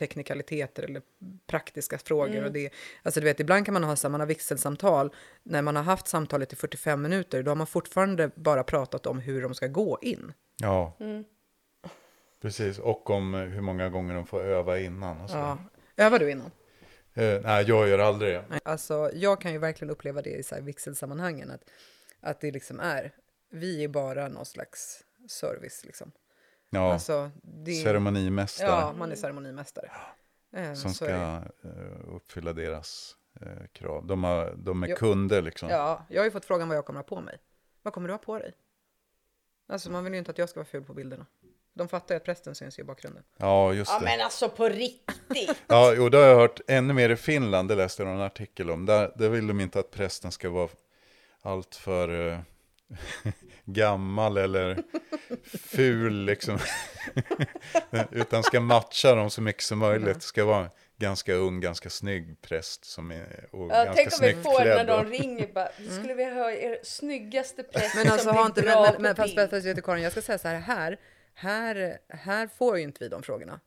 teknikaliteter eller praktiska frågor. Och det, alltså du vet, ibland kan man ha så här, man har vigselsamtal, när man har haft samtalet i 45 minuter, då har man fortfarande bara pratat om hur de ska gå in. Ja, precis. Och om hur många gånger de får öva innan. Och så. Ja. Övar du innan? Eh, nej, jag gör aldrig det. Alltså, jag kan ju verkligen uppleva det i så här vigselsammanhangen. Att, att det liksom är, vi är bara någon slags service liksom. Ja, Alltså, det, ceremonimästare Ja, man är ceremonimästare. Eh, som så ska eh, uppfylla deras eh, krav. De, har, de är Jo. kunder liksom. Ja, jag har ju fått frågan vad jag kommer ha på mig. Vad kommer du ha på dig? Alltså man vill ju inte att jag ska vara ful på bilderna. De fattar ju att prästen syns i bakgrunden. Ja, just Ja, det. men alltså på riktigt. Ja, och det har jag hört ännu mer i Finland, det läste jag en artikel om. Där, där vill de inte att prästen ska vara allt för eh, gammal eller ful liksom. Utan ska matcha dem så mycket som möjligt. Ska vara ganska ung, ganska snygg präst som är och Ja, ganska tänk om vi får när de ringer bara, vi skulle vilja ha er snyggaste präst Men alltså som har inte, bra men, men, på men fast, fast, fast du Karin, jag ska säga så här, här, här, här får ju inte vi de frågorna.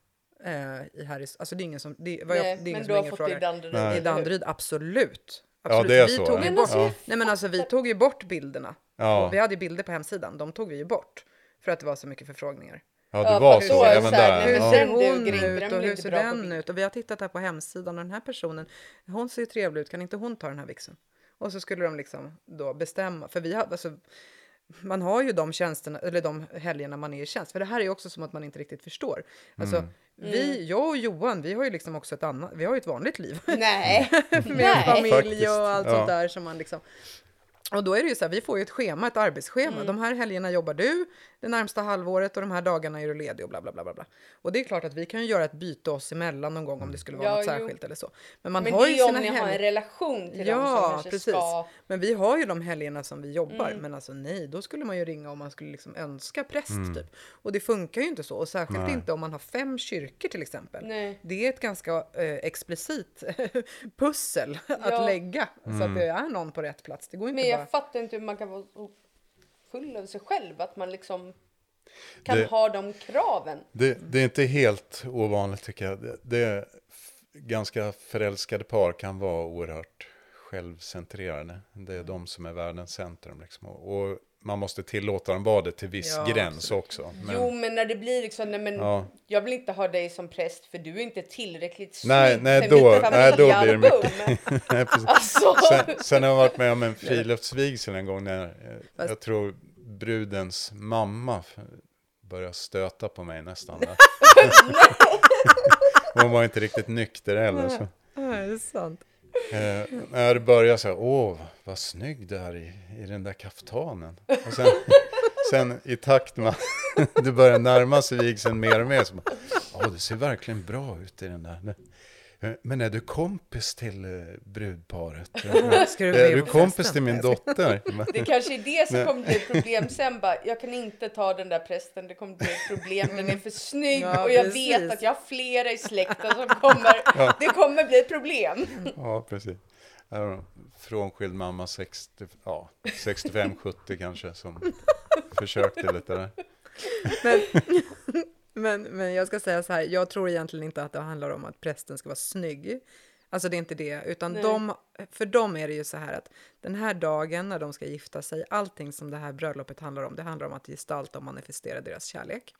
Eh, i här alltså det är ingen som, det, vad jag, Nej, det är men ingen du som har ringer och fått det i. Danderyd. I? Danderyd, absolut. Ja, det är vi så, Tog ju bort, Ja. Nej men alltså vi tog ju bort bilderna. Ja. Vi hade ju bilder på hemsidan, de tog vi ju bort. För att det var så mycket förfrågningar. Ja, det Ja, var så, även så här, där. hur ser hon ut och hur ser den ut? Och vi har tittat här på hemsidan och den här personen, hon ser ju trevlig ut, kan inte hon ta den här vixen? Och så skulle de liksom då bestämma, för vi har, alltså, man har ju de tjänsterna, eller de helgerna man är i tjänst, för det här är också som att man inte riktigt förstår. Alltså, Mm. vi, jag och Johan, vi har ju liksom också ett annat, vi har ju ett vanligt liv. Nej, med nej. familj och allt ja. sånt där som man liksom och då är det ju så här, vi får ju ett schema, ett arbetsschema. Mm. De här helgerna jobbar du det närmsta halvåret och de här dagarna är du ledig och bla bla bla bla. Och det är klart att vi kan ju göra ett byte oss emellan någon gång om det skulle vara Ja, något jo. särskilt eller så. Men man Men har det ju är ju om sina ni har en relation till dem som Ja, kanske precis. ska... Men vi har ju de helgerna som vi jobbar. Mm. Men alltså nej, då skulle man ju ringa om man skulle liksom önska präst typ. Och det funkar ju inte så. Och särskilt Nej. inte om man har fem kyrkor till exempel. Nej. Det är ett ganska eh, explicit pussel att Ja. lägga. Så Mm. att det är någon på rätt plats. Det går inte Men jag jag fattar inte hur man kan vara så full av sig själv att man liksom kan Det- ha de kraven. Det, det är inte helt ovanligt tycker jag. Det, det ganska förälskade par kan vara oerhört självcentrerade. Det är de som är världens centrum. Liksom. Och, och man måste tillåta dem vara det till viss Ja, gräns absolut. också. Men, Jo, men när det blir liksom, nej men Ja. jag vill inte ha dig som präst för du är inte tillräckligt snygg Nej, nej, för då- mitt nej, då blir det. Nej, precis. Alltså, sen, sen har jag varit med om en friluftsvigsel en gång när eh, Fast- jag tror brudens mamma började stöta på mig nästan. Där. Hon var inte riktigt nykter heller. Så. Ja, det är sant. Eh, när det började så här, åh, vad snygg du är i, i den där kaftanen. Och sen, sen i takt med att det börjar närma sig vigseln mer och mer, så bara, åh, det ser verkligen bra ut i den där. Eh, Men är du kompis till eh, brudparet? Ska du är du kompis festen? till min dotter? Det kanske är det som kommer bli ett problem sen bara, jag kan inte ta den där prästen, det kommer bli ett problem, den är för snygg Ja, och jag precis. vet att jag har flera i släkten som kommer, det kommer bli ett problem. Ja, precis. Frånskild mamma 60, ja, 65-70 kanske som försökte lite där. Men, men, men jag ska säga så här, jag tror egentligen inte att det handlar om att prästen ska vara snygg. Alltså det är inte det, utan Nej. de, för dem är det ju så här att den här dagen när de ska gifta sig, allting som det här bröllopet handlar om, det handlar om att gestalta och manifestera deras kärlek.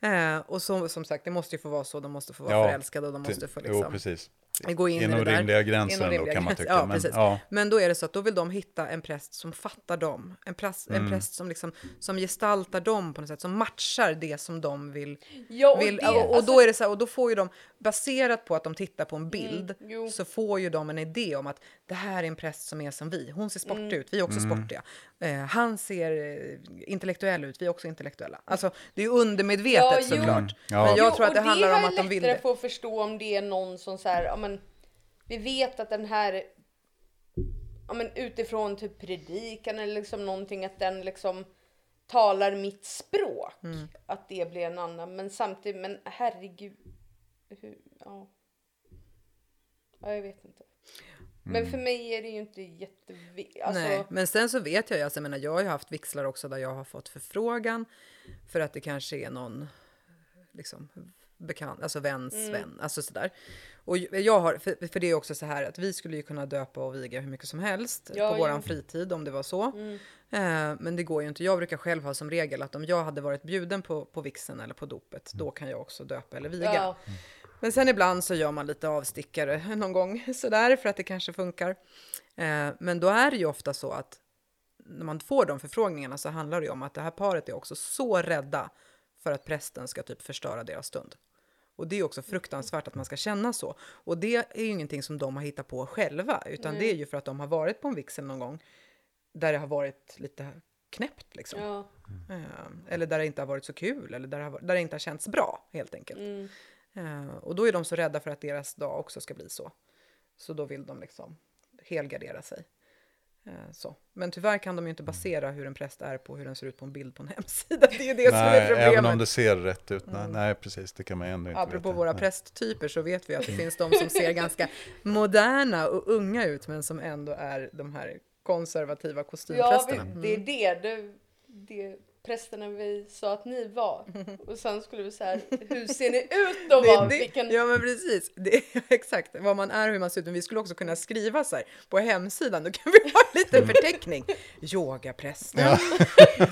Eh, och så, som sagt, det måste ju få vara så, de måste få vara Ja, förälskade och de måste få Jo, liksom precis. Gå in i Inom det där. rimliga gränser Inom då, kan man tycka. Ja, men, ja. Men då är det så att då vill de hitta en präst som fattar dem. En, präst, Mm. en präst som, liksom, som gestaltar dem på något sätt, som matchar det som de vill. Ja, och vill det- och, och alltså- då är det så här, och då får ju de, baserat på att de tittar på en bild, Mm, så får ju de en idé om att det här är en präst som är som vi. Hon ser sportig Mm. ut, vi är också Mm. sportiga. Eh, han ser eh, intellektuell ut, vi är också intellektuella. Alltså, det är undermedvetet Ja, jo. såklart. Mm. Ja. Men jag Jo, tror att det handlar har om jag att de vill lättare det. för att förstå om det är någon som så här, ja men vi vet att den här, ja men utifrån typ predikan eller liksom någonting att den liksom talar mitt språk. Mm. Att det blir en annan, men samtidigt, men herregud. Hur, ja. ja, jag vet inte. Men för mig är det ju inte jätteviktigt. Alltså, Nej, men sen så vet jag ju, alltså, jag menar, jag har ju haft vixlar också där jag har fått förfrågan för att det kanske är någon liksom bekant, alltså väns Mm. vän, alltså sådär. Och jag har, för, för det är också så här att vi skulle ju kunna döpa och viga hur mycket som helst Ja, på ja. våran fritid om det var så. Mm. Eh, men det går ju inte. Jag brukar själv ha som regel att om jag hade varit bjuden på, på vixen eller på dopet, då kan jag också döpa eller viga. ja, Men sen ibland så gör man lite avstickare någon gång sådär för att det kanske funkar. Eh, men då är det ju ofta så att när man får de förfrågningarna så handlar det ju om att det här paret är också så rädda för att prästen ska typ förstöra deras stund. Och det är också fruktansvärt att man ska känna så. Och det är ju ingenting som de har hittat på själva, utan det är ju för att de har varit på en vigsel någon gång där det har varit lite knäppt liksom. ja. Eh, eller där det inte har varit så kul, eller där det, har, där det inte har känts bra helt enkelt. Mm. Eh, och då är de så rädda för att deras dag också ska bli så. Så då vill de liksom helgardera sig. Eh, så. Men tyvärr kan de ju inte basera hur en präst är på hur den ser ut på en bild på en hemsida. Det är ju det som är Nej, problemet. även om det ser rätt ut. Nej, nej precis, det kan man ändå inte Apropå veta. våra Nej. prästtyper så vet vi att det finns de som ser ganska moderna och unga ut men som ändå är de här konservativa Ja, kostymprösterna. vi, det är det, det, det prästerna vi sa att ni var. Och sen skulle vi säga, hur ser ni ut då? Det det, Vilken, Ja men precis, det är, exakt vad man är och hur man ser ut. Men vi skulle också kunna skriva så här på hemsidan, då kan vi ha en liten förteckning. Yogaprästen,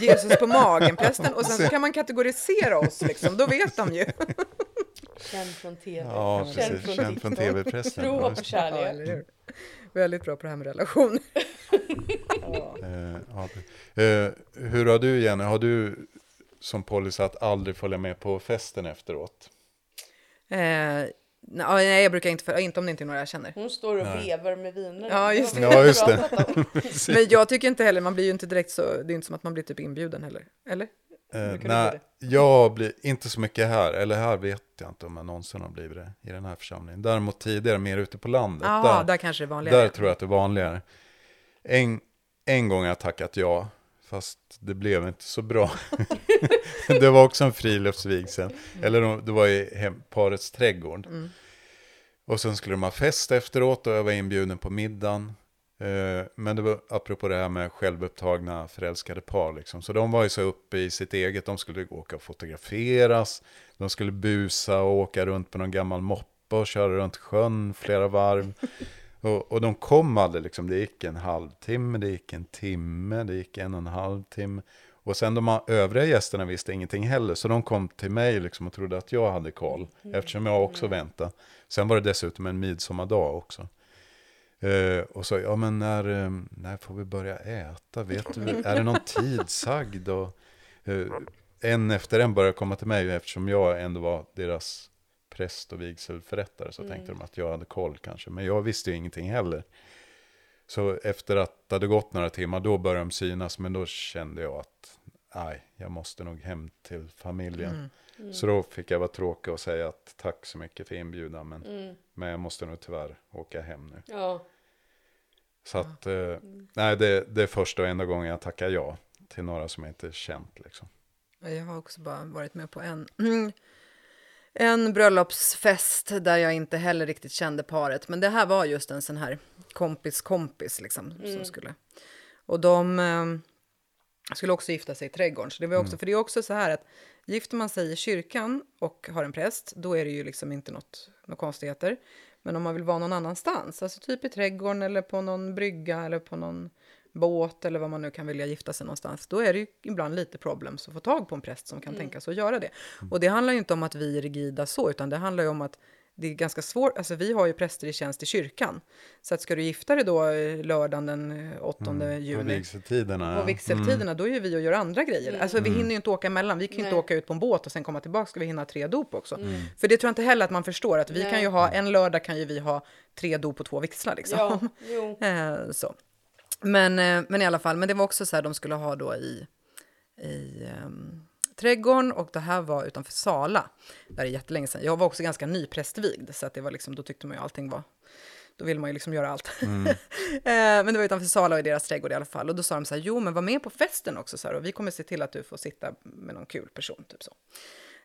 Jesus på magen-prästen och sen så kan man kategorisera oss liksom, då vet de ju. Känd från tv. Ja, Känd precis. från Känd från tv-prästen. Tro Ja. Ja, kärlek. Väldigt bra på det här med relationer. ja. Eh, ja, eh, hur har du Jenny, har du som policy att aldrig följa med på festen efteråt? Eh, nej, jag brukar inte, för, inte om det inte är några jag känner. Hon står och vevar med viner. Ja, just Det Ja, just det. Men jag tycker inte heller, man blir ju inte direkt så, det är inte som att man blir typ inbjuden heller. Eller? Eh, nej, jag blir inte så mycket här, eller här vet jag inte om jag någonsin har blivit det i den här församlingen. Däremot tidigare mer ute på landet. Ja, där, där kanske det är vanligare. där tror jag att det är vanligare. En, en gång har jag tackat ja, fast det blev inte så bra. det var också en friluftsvigsel, eller de- det var i hem, parets trädgård. Mm. Och sen skulle de ha fest efteråt och jag var inbjuden på middagen. Eh, men det var apropå det här med självupptagna förälskade par. Liksom. Så de var ju så uppe i sitt eget, de skulle åka och fotograferas, de skulle busa och åka runt på någon gammal moppe och köra runt sjön flera varv. Och, och de kom aldrig, liksom. det gick en halvtimme, det gick en timme, det gick en och en halv timme. Och sen de övriga gästerna visste ingenting heller, så de kom till mig liksom och trodde att jag hade koll, mm. eftersom jag också väntade. Sen var det dessutom en midsommardag också. Uh, och så, ja men när, uh, när får vi börja äta? Vet du, är det någon tid sagd? Och, uh, en efter en började komma till mig eftersom jag ändå var deras präst och vigselförrättare. Så mm. tänkte de att jag hade koll kanske. Men jag visste ju ingenting heller. Så efter att det hade gått några timmar, då började de synas. Men då kände jag att, nej, jag måste nog hem till familjen. Mm. Mm. Så då fick jag vara tråkig och säga att tack så mycket för inbjudan. Men, mm. men jag måste nog tyvärr åka hem nu. Ja. Så att, eh, nej, det, det är första och enda gången jag tackar ja till några som jag inte känt. Liksom. Jag har också bara varit med på en, en bröllopsfest där jag inte heller riktigt kände paret. Men det här var just en sån här kompis kompis liksom, mm. som skulle. Och de eh, skulle också gifta sig i trädgården. Så det var också, mm. För det är också så här att gifter man sig i kyrkan och har en präst, då är det ju liksom inte något, något konstigheter. Men om man vill vara någon annanstans, alltså typ i trädgården eller på någon brygga eller på någon båt eller vad man nu kan vilja gifta sig någonstans, då är det ju ibland lite problem att få tag på en präst som kan mm. tänka sig att göra det. Och det handlar ju inte om att vi är rigida så, utan det handlar ju om att det är ganska svårt, alltså vi har ju präster i tjänst i kyrkan. Så att ska du gifta dig då eh, lördagen den 8 eh, mm, juni. På vigseltiderna. På vigseltiderna, mm. då är vi och gör andra grejer. Mm. Alltså vi mm. hinner ju inte åka emellan, vi kan ju inte åka ut på en båt och sen komma tillbaka, ska vi hinna tre dop också. Mm. För det tror jag inte heller att man förstår, att vi Nej. kan ju ha, en lördag kan ju vi ha tre dop på två vigslar liksom. Ja, eh, så. Men, men i alla fall, men det var också så här, de skulle ha då i, i um, trädgården och det här var utanför Sala. Där är jättelänge sedan. Jag var också ganska nyprästvigd så att det var liksom, då tyckte man ju allting var då vill man ju liksom göra allt. Mm. Eh, men det var utanför Sala och i deras trädgård i alla fall. Och då sa de så här, jo men var med på festen också så här, och vi kommer se till att du får sitta med någon kul person, typ så.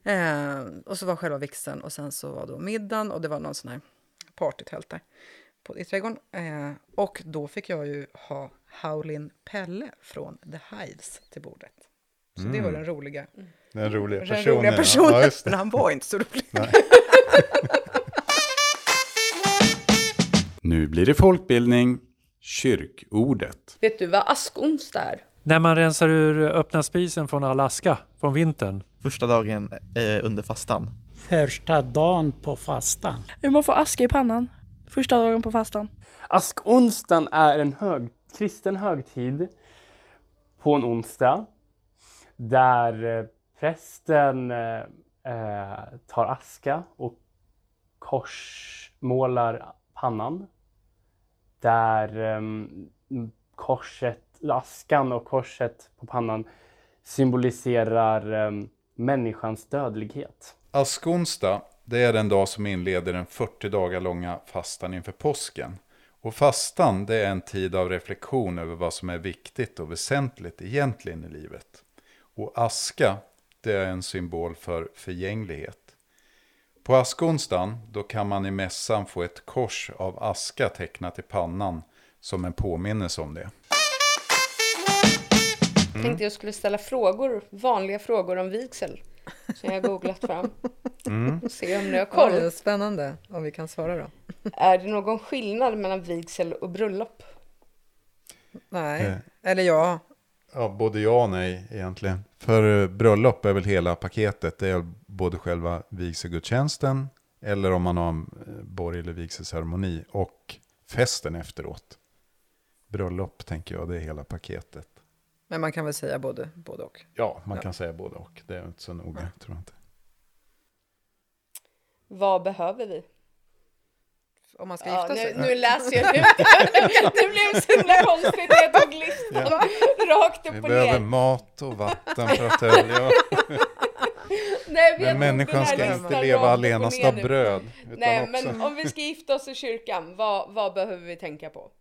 Eh, och så var själva vixen och sen så var då middagen och det var någon sån här partytält där på, i trädgården. Eh, och då fick jag ju ha Howlin Pelle från The Hives till bordet. Så mm. det var mm. den roliga, den roliga personen. Den roliga personen. Ja, men han var inte så rolig. nu blir det folkbildning, kyrkordet. Vet du vad askonsdag är? När man rensar ur öppna spisen från all aska från vintern. Första dagen eh, under fastan. Första dagen på fastan. Man får aska i pannan. Första dagen på fastan. Askonsdagen är en hög, kristen högtid på en onsdag där eh, prästen eh, eh, tar aska och korsmålar pannan. Där eh, korset, askan och korset på pannan symboliserar eh, människans dödlighet. Askonsdag, det är den dag som inleder den 40 dagar långa fastan inför påsken. Och fastan, det är en tid av reflektion över vad som är viktigt och väsentligt egentligen i livet. Och aska, det är en symbol för förgänglighet. På askonsdagen, då kan man i mässan få ett kors av aska tecknat i pannan som en påminnelse om det. Mm. Tänkte jag skulle ställa frågor, vanliga frågor om vigsel. Som jag googlat fram. Mm. Se om ni har koll. Ja, spännande om vi kan svara då. Är det någon skillnad mellan vigsel och bröllop? Nej, eh. eller ja. Ja, både ja och nej egentligen. För eh, bröllop är väl hela paketet. Det är både själva vigselgudstjänsten eller om man har en eh, borgerlig vigselceremoni och festen efteråt. Bröllop tänker jag, det är hela paketet. Men man kan väl säga både, både och? Ja, man ja. kan säga både och. Det är inte så noga, ja. tror jag inte. Vad behöver vi? Om man ska gifta sig. Nu, nu läser jag ut det. blev så himla konstigt när jag tog listan ja. rakt upp Vi och ner. Vi behöver mat och vatten för att överleva. Nej, men människan ska inte leva allenast av bröd. Nej, också. men om vi ska gifta oss i kyrkan, vad, vad behöver vi tänka på?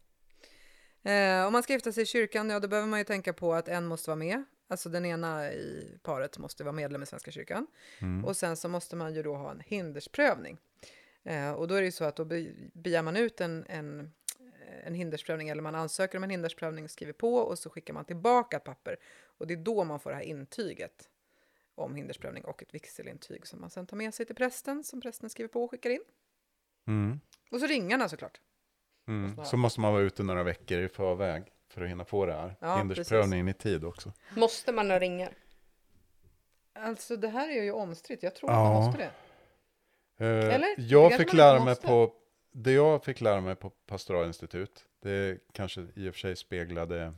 Eh, om man ska gifta sig i kyrkan, ja då behöver man ju tänka på att en måste vara med. Alltså den ena i paret måste vara medlem i Svenska kyrkan. Mm. Och sen så måste man ju då ha en hindersprövning. Eh, och då är det ju så att då begär man ut en, en en hindersprövning eller man ansöker om en hindersprövning, skriver på och så skickar man tillbaka ett papper. Och det är då man får det här intyget om hindersprövning och ett vigselintyg som man sen tar med sig till prästen som prästen skriver på och skickar in. Mm. Och så ringarna såklart. Mm. Så måste man vara ute några veckor i förväg för att hinna få det här. Ja, Hindersprövningen i tid också. Måste man ha ringar? Alltså det här är ju omstritt, jag tror Ja. att man måste det. Eh, Eller? Jag fick lära mig på, det jag fick lära mig på pastoralinstitut, det kanske i och för sig speglade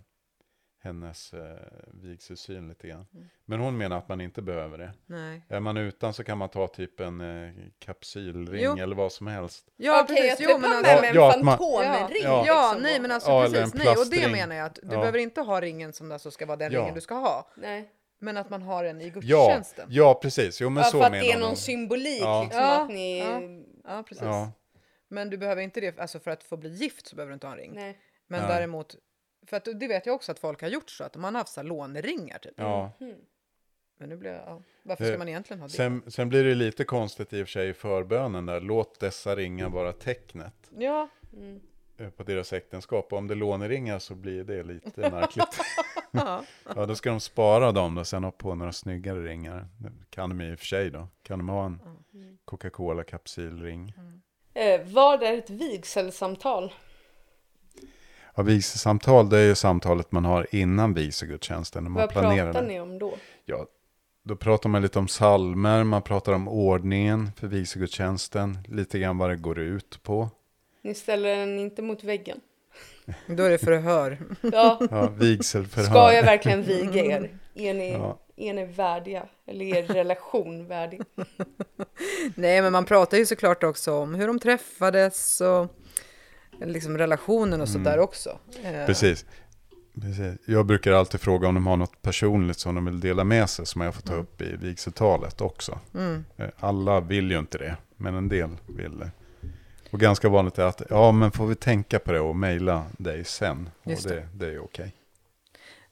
hennes eh, vigselsyn lite grann. Mm. Men hon menar att man inte behöver det. Nej. Är man utan så kan man ta typ en eh, kapsylring Jo. eller vad som helst. Ja, Okej, precis. Jo, men med alltså, en Ja, att man- fantomring. Ja. Ja, liksom. nej men alltså Ja, precis, en nej och det menar jag att du Ja. behöver inte ha ringen som alltså ska vara den Ja. ringen du ska ha. Nej. Men att man har den i Ja, gudstjänsten. ja precis. Jo men Ja, så för att menar det är de. någon symbolik Ja. liksom Ja, att ni... ja. Ja, precis. Ja, Men du behöver inte det, alltså för att få bli gift så behöver du inte ha en ring. Nej. Men Nej. däremot, för att det vet jag också att folk har gjort så att man har haft salonringar typ. ja. Mhm. Men nu blir jag, ja. varför ska Eh, man egentligen ha det? Sen, sen blir det lite konstigt i och för sig i förbönen där. Låt dessa ringar vara tecknet Ja, Mm. Eh, på deras äktenskap. Och om det är låneringar så blir det lite märkligt. ja. Då ska de spara dem och sen ha på några snyggare ringar. Det kan de i och för sig då. Kan de ha en Coca-Cola kapsylring. Eh, vad är ett vigselsamtal? Ja, vigselsamtal, det är ju samtalet man har innan vigselgudstjänsten. Vad planerar pratar det. ni om då? Ja, då pratar man lite om salmer, man pratar om ordningen för vigselgudstjänsten. Lite grann vad det går ut på. Ni ställer den inte mot väggen. Då är det förhör. Ja, Ja, vigselförhör. ska jag verkligen viga er? Är ni, Ja. är ni värdiga? Eller är er relation värdig? Nej, men man pratar ju såklart också om hur de träffades och liksom relationen och Mm. sådär också. Eh, Precis. Precis. Jag brukar alltid fråga om de har något personligt som de vill dela med sig som jag får ta upp i vigseltalet också. Mm. Eh, Alla vill ju inte det, men en del vill det. Och ganska vanligt är att, ja men får vi tänka på det och mejla dig sen. Och Just det, det. det är okej.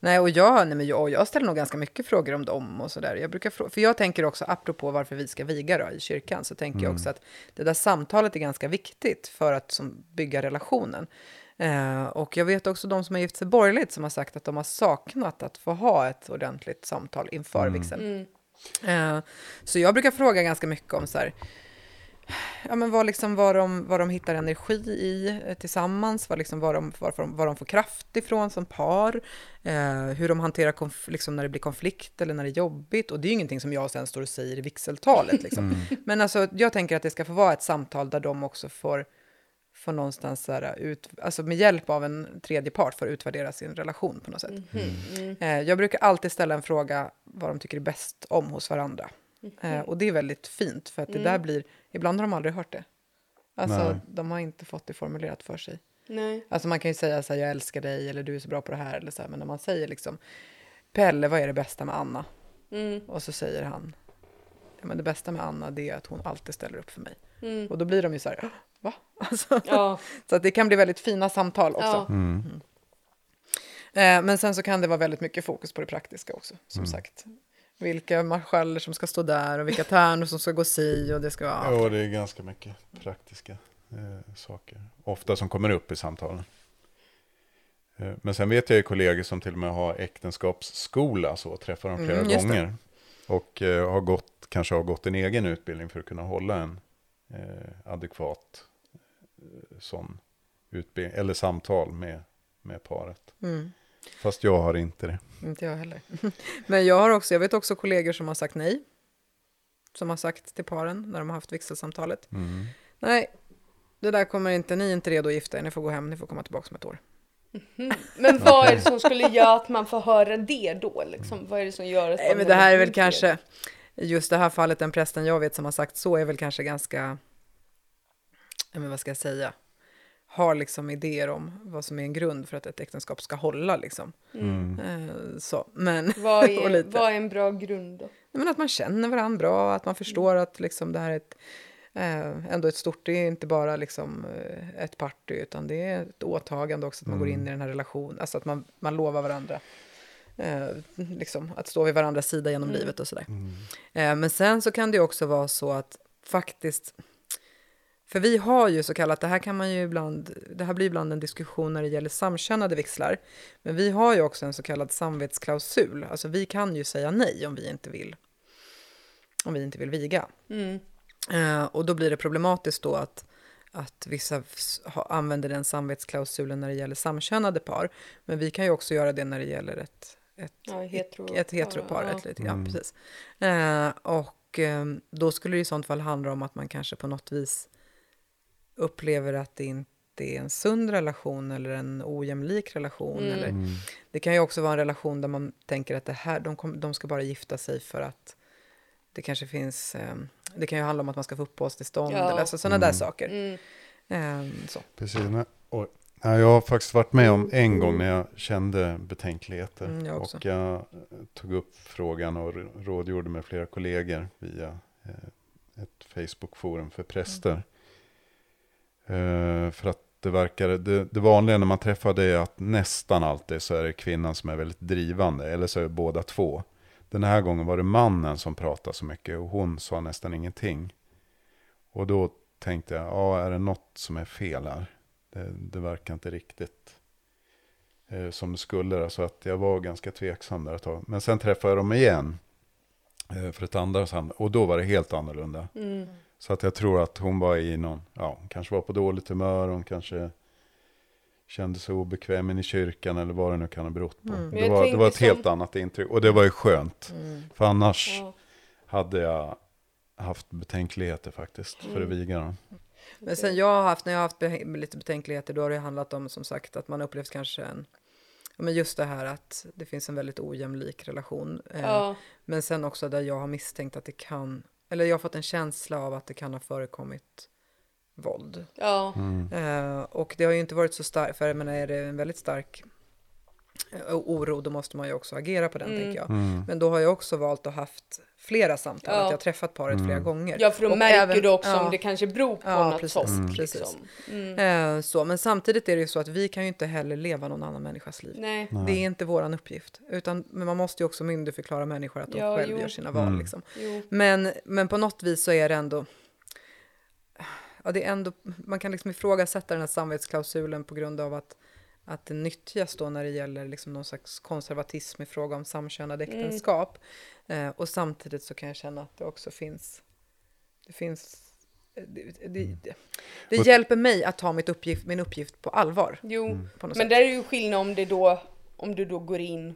Nej, och jag, nej, men jag, jag ställer nog ganska mycket frågor om dem och sådär. Jag brukar för jag tänker också, apropå varför vi ska viga då, i kyrkan, så tänker jag också att det där samtalet är ganska viktigt för att som, bygga relationen. Eh, och jag vet också de som har gift sig borgerligt som har sagt att de har saknat att få ha ett ordentligt samtal inför vigseln. Eh, så jag brukar fråga ganska mycket om så här, ja, men vad, liksom, vad, de, vad de hittar energi i eh, tillsammans, vad, liksom, vad, de, varför de, vad de får kraft ifrån som par, eh, hur de hanterar konf- liksom, när det blir konflikt eller när det är jobbigt. Och det är ju ingenting som jag sen står och säger i vigseltalet. Liksom. Men alltså, jag tänker att det ska få vara ett samtal där de också får, får någonstans så här, ut, alltså med hjälp av en tredje part får utvärdera sin relation på något sätt. Eh, jag brukar alltid ställa en fråga vad de tycker är bäst om hos varandra. Eh, och det är väldigt fint, för att det där blir... Ibland har de aldrig hört det. Alltså, Nej. de har inte fått det formulerat för sig. Nej. Alltså man kan ju säga så här, jag älskar dig, eller du är så bra på det här, eller så här, men när man säger liksom, Pelle, vad är det bästa med Anna? Mm. Och så säger han, ja, men det bästa med Anna, det är att hon alltid ställer upp för mig. Mm. Och då blir de ju så här, va? Alltså, Ja. så att det kan bli väldigt fina samtal också. Ja. Mm. Eh, men sen så kan det vara väldigt mycket fokus på det praktiska också, som sagt. Vilka marschaller som ska stå där och vilka tärnor som ska gå si och det ska vara... Ja, det är ganska mycket praktiska eh, saker. Ofta som kommer upp i samtalen. Eh, men sen vet jag ju kollegor som till och med har äktenskapsskola, så träffar de flera Mm, just det. gånger. Och eh, har gått, kanske har gått en egen utbildning för att kunna hålla en eh, adekvat eh, sån utbildning, eller samtal med, med paret. Mm. Fast jag har inte det. Inte jag heller. Men jag har också, jag vet också kollegor som har sagt nej. Som har sagt till paren när de har haft vigselsamtalet. Mm. Nej, det där kommer inte, ni är inte redo att gifta er, ni får gå hem, ni får komma tillbaka om ett år. Men vad är det som skulle göra att man får höra det då? Liksom? Vad är det som gör att Nej, men det här är väl kanske, just det här fallet, den prästen jag vet som har sagt så är väl kanske ganska, men vad ska jag säga, har liksom idéer om vad som är en grund för att ett äktenskap ska hålla liksom. Mm. Eh, så, men, Vad är, vad är en bra grund då? Men att man känner varandra bra, att man förstår att liksom det här är ett, eh, ändå ett stort, det är inte bara liksom eh, ett party, utan det är ett åtagande också, att man går in i den här relationen, alltså att man, man lovar varandra. Eh, liksom, att stå vid varandras sida genom livet och sådär. Eh, men sen så kan det också vara så att faktiskt, För vi har ju så kallat, det här kan man ju ibland, det här blir ibland en diskussion när det gäller samkönade vigslar. Men vi har ju också en så kallad samvetsklausul. Alltså vi kan ju säga nej om vi inte vill, om vi inte vill viga. Mm. Eh, och då blir det problematiskt då att, att vissa använder den samvetsklausulen när det gäller samkönade par. Men vi kan ju också göra det när det gäller ett, ett, Ja, hetero, ett heteropar. ja. Ett, litet- ja, precis. Eh, och eh, då skulle det i sånt fall handla om att man kanske på något vis upplever att det inte är en sund relation eller en ojämlik relation. Mm. Eller, det kan ju också vara en relation där man tänker att det här, de, kom, de ska bara gifta sig för att det kanske finns, eh, det kan ju handla om att man ska få uppehållstillstånd Ja. eller alltså, sådana där saker. Mm. Eh, så. Precis. Nej, jag har faktiskt varit med om en gång när jag kände betänkligheter. Mm, jag och jag eh, tog upp frågan och rådgjorde med flera kollegor via eh, ett Facebook-forum för präster. Eh, för att det verkar, det, det vanliga när man träffar det är att nästan alltid så är det kvinnan som är väldigt drivande, eller så är det båda två. Den här gången var det mannen som pratade så mycket och hon sa nästan ingenting. Och då tänkte jag, ja är det något som är fel här? Det, det verkar inte riktigt eh, som det skulle. Så Så att jag var ganska tveksam där ett tag. Men sen träffade jag dem igen eh, för ett andra samtal. Och då var det helt annorlunda. Mm. Så att jag tror att hon var i någon, ja, hon kanske var på dåligt humör. Hon kanske kände sig obekväm in i kyrkan eller vad det nu kan ha berott på. Men Det, var, det var ett tänker helt som- annat intryck. Och det var ju skönt. För annars Ja. hade jag haft betänkligheter faktiskt för att viga dem. Men sen jag har haft, när jag har haft be- lite betänkligheter, då har det handlat om som sagt att man upplevt kanske en, men just det här att det finns en väldigt ojämlik relation. Eh, Ja. Men sen också där jag har misstänkt att det kan, eller jag har fått en känsla av att det kan ha förekommit våld. Ja. Eh, och det har ju inte varit så starkt, för jag menar, är det en väldigt stark eh, oro, då måste man ju också agera på den, Mm. tänker jag. Men då har jag också valt att haft flera samtal, Ja. att jag har träffat paret flera gånger. ja, för då Och märker även- du också ja. om det kanske beror på Ja, något precis. sånt. Mm. Liksom. Mm. Eh, så, men samtidigt är det ju så att vi kan ju inte heller leva någon annan människas liv. Nej. Det är inte våran uppgift. Utan, men man måste ju också myndigförklara människor att de Ja, själv jo. gör sina val. Liksom. Jo. Men, men på något vis så är det ändå... Ja, det är ändå man kan liksom ifrågasätta den här samvetsklausulen på grund av att, att det nyttjas då när det gäller liksom någon slags konservatism i fråga om samkönade äktenskap. Eh, och samtidigt så kan jag känna att det också finns... Det finns... Det, det, det, det Och- hjälper mig att ta mitt uppgift, min uppgift på allvar. Jo, På något men sätt. där är ju skillnad om det då, om du då går in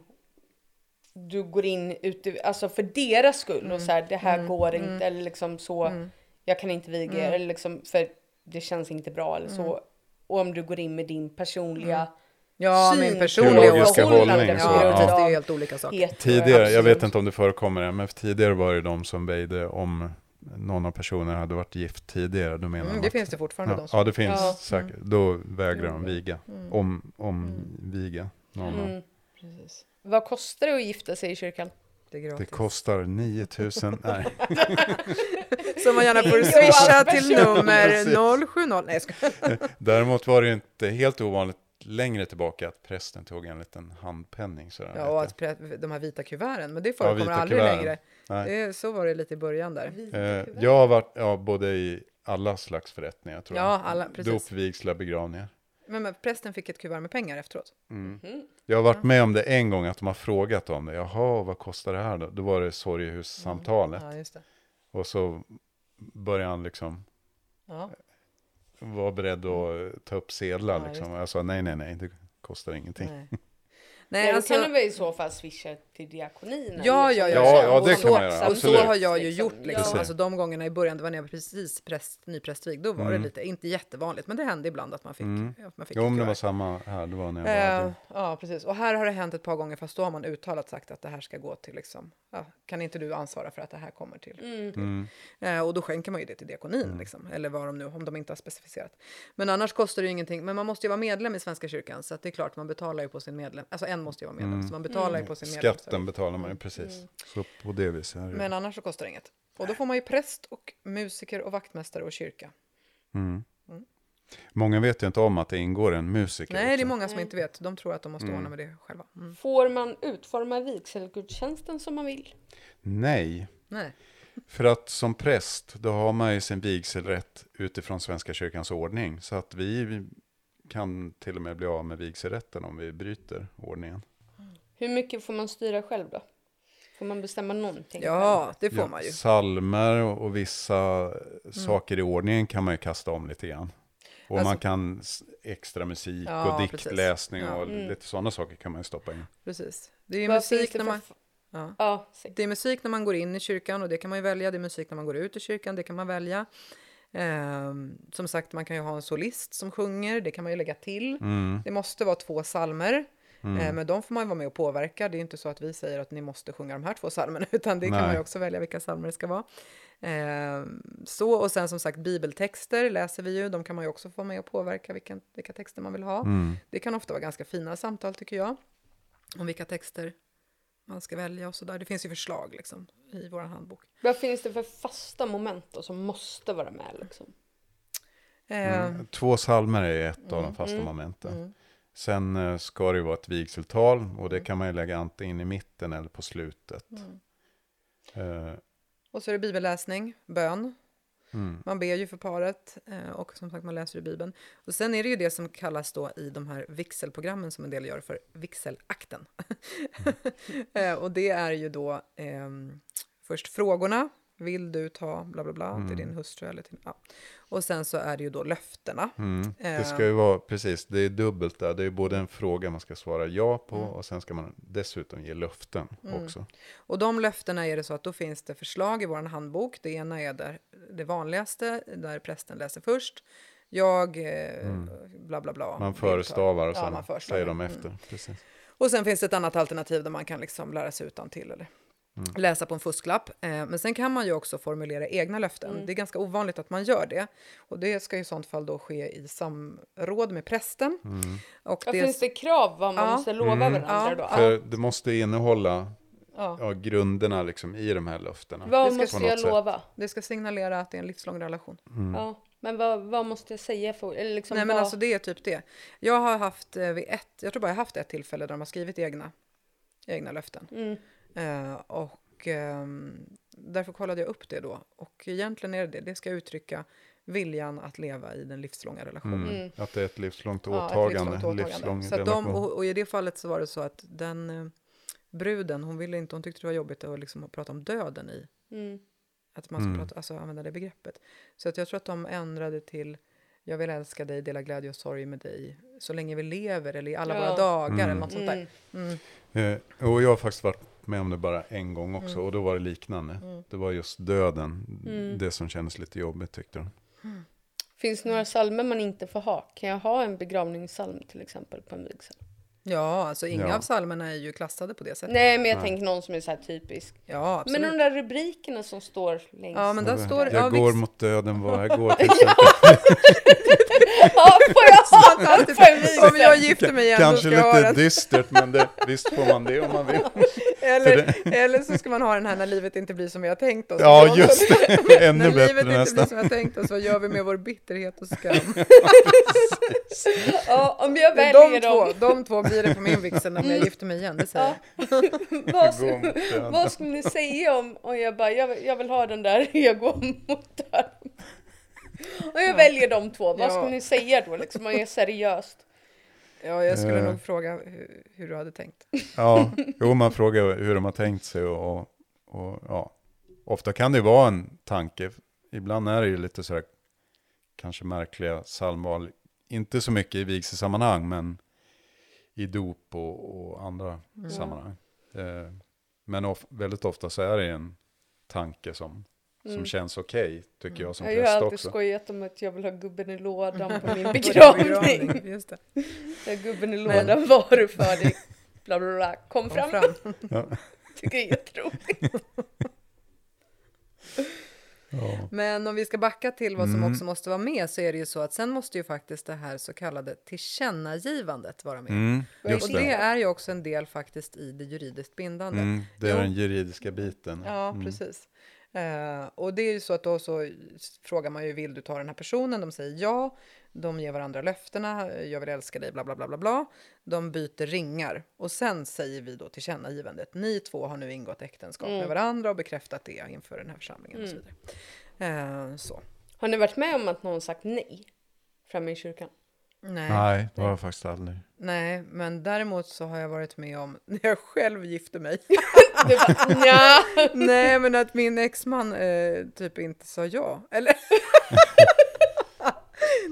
du går in ute, alltså för deras skull och så här, det här går inte eller liksom så, jag kan inte viga er eller liksom för det känns inte bra eller så. Och om du går in med din personliga Ja, syn min personliga Teologiska hållning, så, Ja, det är helt olika saker. Tidigare, jag vet inte om det förekommer än, men tidigare var det de som väjde om någon av personerna hade varit gift tidigare. Då menar Mm, de det att- finns det fortfarande ja, de som... ja, det finns Ja. säkert. Då vägrar de viga. Om, om viga någon Mm. Precis. Vad kostar det att gifta sig i kyrkan? Det Det kostar 9000, nej. Så man gärna får swisha till nummer Precis. 070. Nej. Däremot var det inte helt ovanligt längre tillbaka att prästen tog en liten handpenning. Sådär, Ja, och jag. att de här vita kuverten, men det förekommer vita aldrig kuverten. längre. Nej. Det, så var det lite i början där. Eh, jag har varit ja, både i alla slags förrättningar tror jag. Ja, alla, precis. Dop, vigslar, begravningar. Men, men prästen fick ett kuvert med pengar efteråt. Mm. Jag har varit med om det en gång, att de har frågat om det. Jaha, vad kostar det här då? Då var det sorgehussamtalet. Ja, just det. Och så började han liksom Ja. Vara beredd att ta upp sedlar. Ja, liksom. Jag sa nej, nej, nej, det kostar ingenting. Nej, Nej, Nej då alltså, kan du väl i så fall swisha till diakonin? Ja, ja, ja, ja, det och kan så, man göra, Och så har jag ju gjort liksom. ja. Alltså de gångerna i början, det var när jag var precis präst, nyprästvigd, då var det lite, inte jättevanligt, men det hände ibland att man fick, att man fick Jo, om det var samma här, det var när jag var Eh, ja, precis. Och här har det hänt ett par gånger, fast då har man uttalat sagt att det här ska gå till, liksom, ja, kan inte du ansvara för att det här kommer till? Mm. Eh, och då skänker man ju det till diakonin, liksom, eller vad de nu, om de inte har specificerat. Men annars kostar det ju ingenting. Men man måste ju vara medlem i Svenska kyrkan, så att det är klart, man betalar ju på sin medlem. Alltså en måste ju vara medlem, så man betalar ju på sin medlem. Skatten betalar man ju precis. Så på det viset är det. Men annars så kostar det inget. Och då får man ju präst och musiker och vaktmästare och kyrka. Många vet ju inte om att det ingår en musiker. Nej, det är också. många som inte vet. De tror att de måste ordna med det själva. Mm. Får man utforma vigselgudstjänsten som man vill? Nej, Nej. För att som präst, då har man ju sin vigselrätt utifrån Svenska kyrkans ordning. Så att vi kan till och med bli av med vigselrätten om vi bryter ordningen. Hur mycket får man styra själv då? Får man bestämma någonting? själv? Ja, det får Ja, man ju. Salmer och, och vissa saker i ordningen kan man ju kasta om lite grann. Och Alltså- man kan extra musik Ja, och diktläsning Ja. och Mm. lite sådana saker kan man ju stoppa in. Precis. Det är ju Vad finns musik det när man... Ja. Det är musik när man går in i kyrkan och det kan man ju välja. Det är musik när man går ut ur kyrkan, det kan man välja. Ehm, som sagt, man kan ju ha en solist som sjunger, det kan man ju lägga till. Mm. Det måste vara två salmer, eh, men de får man ju vara med och påverka. Det är inte så att vi säger att ni måste sjunga de här två salmerna, utan det kan Nej. man ju också välja vilka salmer det ska vara. Ehm, så, och sen som sagt bibeltexter läser vi ju, de kan man ju också få med och påverka vilka, vilka texter man vill ha. Mm. Det kan ofta vara ganska fina samtal tycker jag, om vilka texter man ska välja och sådär. Det finns ju förslag liksom i vår handbok. Vad finns det för fasta moment då som måste vara med liksom? Eh, Mm. Två salmer är ett av de fasta Mm. momenten. mm. Sen eh, ska det ju vara ett vigseltal och det kan man ju lägga antingen i mitten eller på slutet. Mm. Eh, Och så är det bibelläsning, bön. Mm. Man ber ju för paret eh, och som sagt man läser i Bibeln. Och sen är det ju det som kallas då i de här vigselprogrammen som en del gör för vigselakten. eh, och det är ju då ehm, först frågorna. Vill du ta bla bla bla till din hustru eller till... Ja. Och sen så är det ju då löftena. Mm. Det Eh. ska ju vara, precis, det är dubbelt där. Det är både en fråga man ska svara ja på Mm. och sen ska man dessutom ge löften också. Och de löftena är det så att då finns det förslag i vår handbok. Det ena är där, det vanligaste, där prästen läser först. Jag, eh, bla bla bla. Mm. Man förestavar och Ja, sen förestavar. säger de Mm. efter. Precis. Och sen finns det ett annat alternativ där man kan liksom lära sig utan till eller Mm. läsa på en fusklapp. Eh, men sen kan man ju också formulera egna löften. Det är ganska ovanligt att man gör det. Och det ska i sånt fall då ske i samråd med prästen. Mm. Och Vad det, finns det krav vad man Ja. måste lova Mm. varandra Ja. då? För det måste innehålla ja, ja, grunderna liksom i de här löftena. Vad Det ska- måste jag sätt. lova? det ska signalera att det är en livslång relation. Ja, men vad, vad måste jag säga för, eller liksom Nej men vad, alltså det är typ det. Jag har haft eh, vid ett, jag tror bara jag haft ett tillfälle där de har skrivit egna, egna löften. Eh, och ehm, därför kollade jag upp det då. Och egentligen är det det, det ska uttrycka viljan att leva i den livslånga relationen. Mm. Mm. Att det är ett livslångt Ja, ett åtagande. livslångt livslång Så att de, och, och i det fallet så var det så att den eh, bruden, hon ville inte, hon tyckte det var jobbigt att liksom prata om döden i, Mm. att man ska Mm. prata, alltså använda det begreppet. Så att jag tror att de ändrade till jag vill älska dig, dela glädje och sorg med dig så länge vi lever eller i alla Ja. våra dagar eller Mm. något sånt där. Mm. Mm. Eh, och jag har faktiskt varit med om det bara en gång också Mm. och då var det liknande. Mm. Det var just döden, Mm. det som kändes lite jobbigt tyckte de. Finns det några salmer man inte får ha? Kan jag ha en begravningssalm till exempel på en vigsel? Ja, alltså inga Ja. av psalmerna är ju klassade på det sättet. Nej, men jag Nej. tänker någon som är så här typisk. Ja, absolut. Men de där rubrikerna som står längst. Ja, men där Jag står... jag ja, går vix- mot döden var jag går till. Ja, får jag ha? Om jag gifter mig igen Kanske lite dystert men det, visst får man det om man vill. Eller, eller så ska man ha den här när livet inte blir som vi har tänkt oss. Ja just det, ännu När livet bättre inte blir nästan. som vi har tänkt oss, vad gör vi med vår bitterhet och skam? Ja, om jag De väljer två, dem. de två blir det på min vigsel när jag gifter mig igen, det säger Ja. jag. vad, döden. vad skulle ni säga om, och jag bara, jag, jag vill ha den där, jag går mot dörren. Och jag väljer de två, vad Ja. skulle ni säga då liksom, om jag är seriöst? Ja, jag skulle Eh. nog fråga hur, hur du hade tänkt. Ja, jo man frågar hur de har tänkt sig och, och ja. Ofta kan det ju vara en tanke. Ibland är det ju lite sådär kanske märkliga psalmval. Inte så mycket i vigselsammanhang men i dop och, och andra sammanhang. Eh, men of, väldigt ofta så är det en tanke som, som Mm. känns okej tycker jag som Jag har ju präst alltid också. skojat om att jag vill ha gubben i lådan på min begravning. Just det. Där gubben i Men- lådan var du för dig. Bla bla bla. Kom, Kom fram. fram. Ja. Tycker det är jätteroligt. Ja. Men om vi ska backa till vad som Mm. också måste vara med så är det ju så att sen måste ju faktiskt det här så kallade tillkännagivandet vara med. Mm, och det det. är ju också en del faktiskt i det juridiskt bindande. Mm, det är Jo. den juridiska biten. Ja, Mm. precis. Eh, och det är ju så att då så frågar man ju, vill du ta den här personen? De säger ja. De ger varandra löftena, jag vill älska dig, bla bla bla bla bla. De byter ringar och sen säger vi då tillkännagivandet. Ni två har nu ingått äktenskap med varandra och bekräftat det inför den här församlingen och så vidare. Eh, så. Har ni varit med om att någon sagt nej? Framme i kyrkan? Nej. Nej, det var jag faktiskt aldrig. Nej, men däremot så har jag varit med om när jag själv gifte mig. Bara. Nej, men att min exman eh, typ inte sa ja. Eller?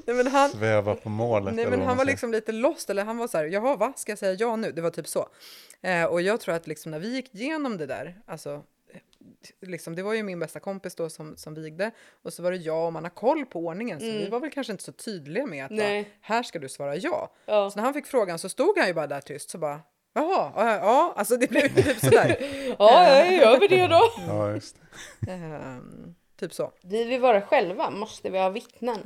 Nej, men han, Sväva på målet. nej, men han var liksom lite lost. Eller han var så här, jaha, va? Ska jag säga ja nu? Det var typ så. Eh, och jag tror att liksom när vi gick igenom det där, alltså, eh, liksom, det var ju min bästa kompis då som, som vigde. Och så var det jag och man har koll på ordningen. Så vi var väl kanske inte så tydliga med att bara, här ska du svara ja. Ja. Så när han fick frågan så stod han ju bara där tyst. Så bara, jaha, ja, ja. Alltså det blev typ sådär. Ja, ja, gör vi det då? Ja, just det. Ehm, typ så. Vi vill vara själva, måste vi ha vittnen?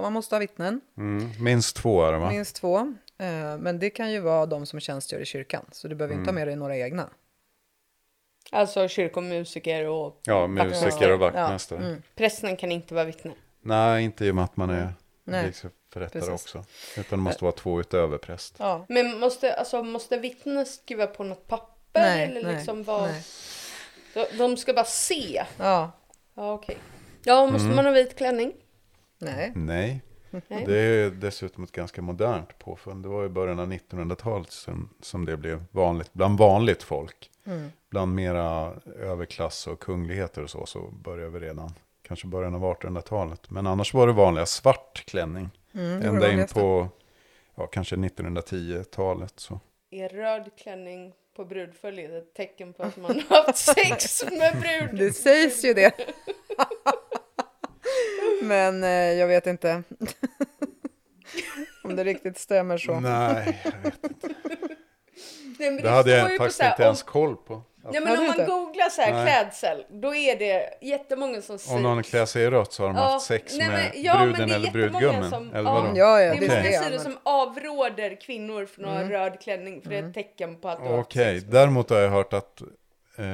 Ja, man måste ha vittnen, Mm. Minst två är det va? minst två. Eh, men det kan ju vara de som tjänstgör i kyrkan, så du behöver inte ha med dig några egna. Alltså kyrkomusiker och Ja, musiker och vaktmästare. Mm. prästen kan inte vara vittne. Nej, inte i och med att man är Nej, vigselförrättare precis. också. Utan det måste vara två utöver präst. Ja. Men måste, alltså, måste vittnet skriva på något papper? Nej, eller nej, liksom vara... nej. De, de ska bara se? Ja, Ja, okej. Ja, måste Mm. man ha vit klänning? Nej. Nej. Nej. Det är dessutom ett ganska modernt påfund. Det var i början av 1900-talet som, som det blev vanligt bland vanligt folk. Mm. Bland mera överklass och kungligheter och så, så började vi redan kanske början av 1800-talet. Men annars var det vanliga svart klänning. Mm, Ända in på ja, kanske 1910-talet. Så. Är röd klänning på brudföljet ett tecken på att man har haft sex med brud? Det sägs ju det. Men eh, jag vet inte om det riktigt stämmer så. Nej, jag vet inte. Nej, men det hade jag faktiskt inte ens om- koll på. Att Ja, men om man inte? googlar så här Nej. klädsel, då är det jättemånga som säger... Om någon klär sig i rött så har de Ja, haft sex nej, med men- ja, men bruden det är eller brudgummen. som- eller vadå? Ja, ja, Det det är många det. sidor som avråder kvinnor från att ha Mm. röd klänning för det är ett tecken på att du Okej, med däremot har jag hört att eh,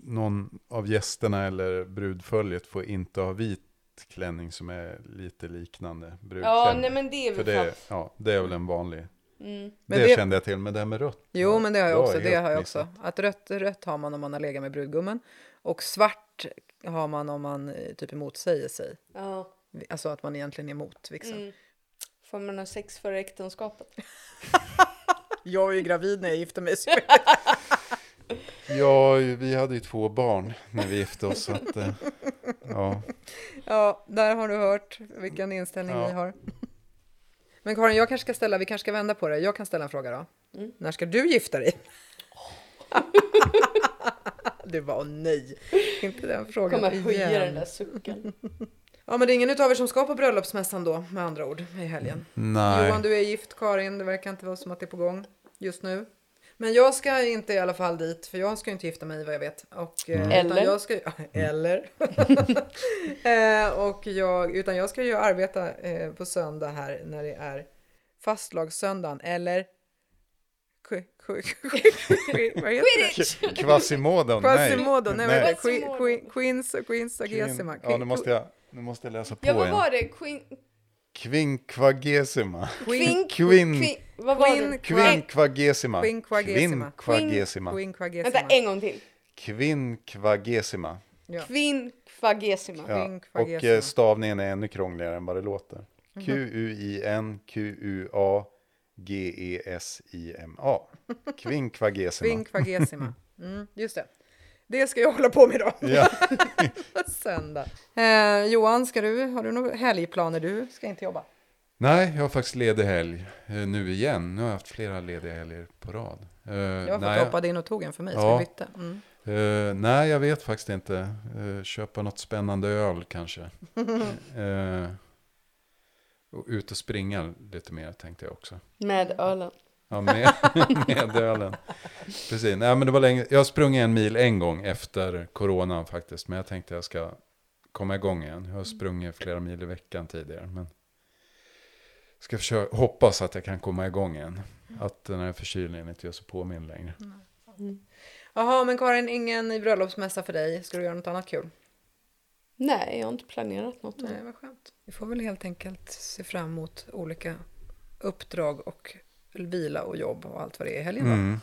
någon av gästerna eller brudföljet får inte ha vit klänning som är lite liknande brudklänning. Ja, nej men det är För väl det, fan... ja, det är väl en vanlig. Mm. Men det, det- kände jag till, men det här med rött. Jo, men det har jag också. Det har jag missat. också. Att rött, rött har man om man har legat med brudgummen. Och svart har man om man eh, typ emotsäger sig. Ja. Alltså att man egentligen är emot vigseln. Mm. Får man ha sex före äktenskapet? Jag var ju gravid när jag gifte mig. Ja, vi hade ju två barn när vi gifte oss. Så att, eh, ja. ja, där har du hört vilken inställning Ja. vi har. Men Karin, jag kanske ska ställa, vi kanske ska vända på det. Jag kan ställa en fråga då. Mm. När ska du gifta dig? du var nej, inte den frågan Kommer höja igen. den där sucken. Ja, men det är ingen utav er som ska på bröllopsmässan då, med andra ord, i helgen. Nej. Johan, du är gift, Karin, det verkar inte vara som att det är på gång just nu. Men jag ska inte i alla fall dit, för jag ska ju inte gifta mig vad jag vet. Och, eh, Eller? Utan jag ska, eller? eh, och jag, utan jag ska ju arbeta eh, på söndag här när det är fastlagssöndagen, eller? Vad heter det? Quasimodo, nej. Quasimodo, nej vad heter det? Que- Quasimodo. que- Queens, Queens Agesima. Ja, nu måste jag, nu måste jag läsa på Ja, vad var det? Queen... Vad var Queen- det? Quinquagesima. Quinquagesima. Quinquagesima. Queen Vänta, en gång till. Quinquagesima. Ja. Quinquagesima. Ja. Och eh, stavningen är ännu krångligare än vad det låter. Mhm. Q-U-I-N-Q-U-A-G-E-S-I-M-A. Quinquagesima. Queen Quagesima. Mm, just det. Det ska jag hålla på med då. Ja. Söndag. Eh, Johan, ska du, har du några helgplaner? Du ska inte jobba. Nej, jag har faktiskt ledig helg eh, nu igen. Nu har jag haft flera lediga helger på rad. Eh, Jag har fått hoppa in och tog en för mig, så Ja. vi bytte. Mm. eh, nej, jag vet faktiskt inte. Eh, köpa något spännande öl kanske. Eh, och ut och springa lite mer tänkte jag också. Med ölen. Ja, med, med ölen. Precis. Nej, men det var länge. Jag har sprungit en mil en gång efter coronan faktiskt. Men jag tänkte jag ska komma igång igen. Jag har sprungit flera mil i veckan tidigare. Men ska försöka, hoppas att jag kan komma igång igen. Att den här förkylningen inte gör sig påminn längre. Jaha, men Karin, ingen i bröllopsmässa för dig. Ska du göra något annat kul? Nej, jag har inte planerat något. Nej, vad skönt. Vi får väl helt enkelt se fram emot olika uppdrag och vila och jobb och allt vad det är i helgen. Mm.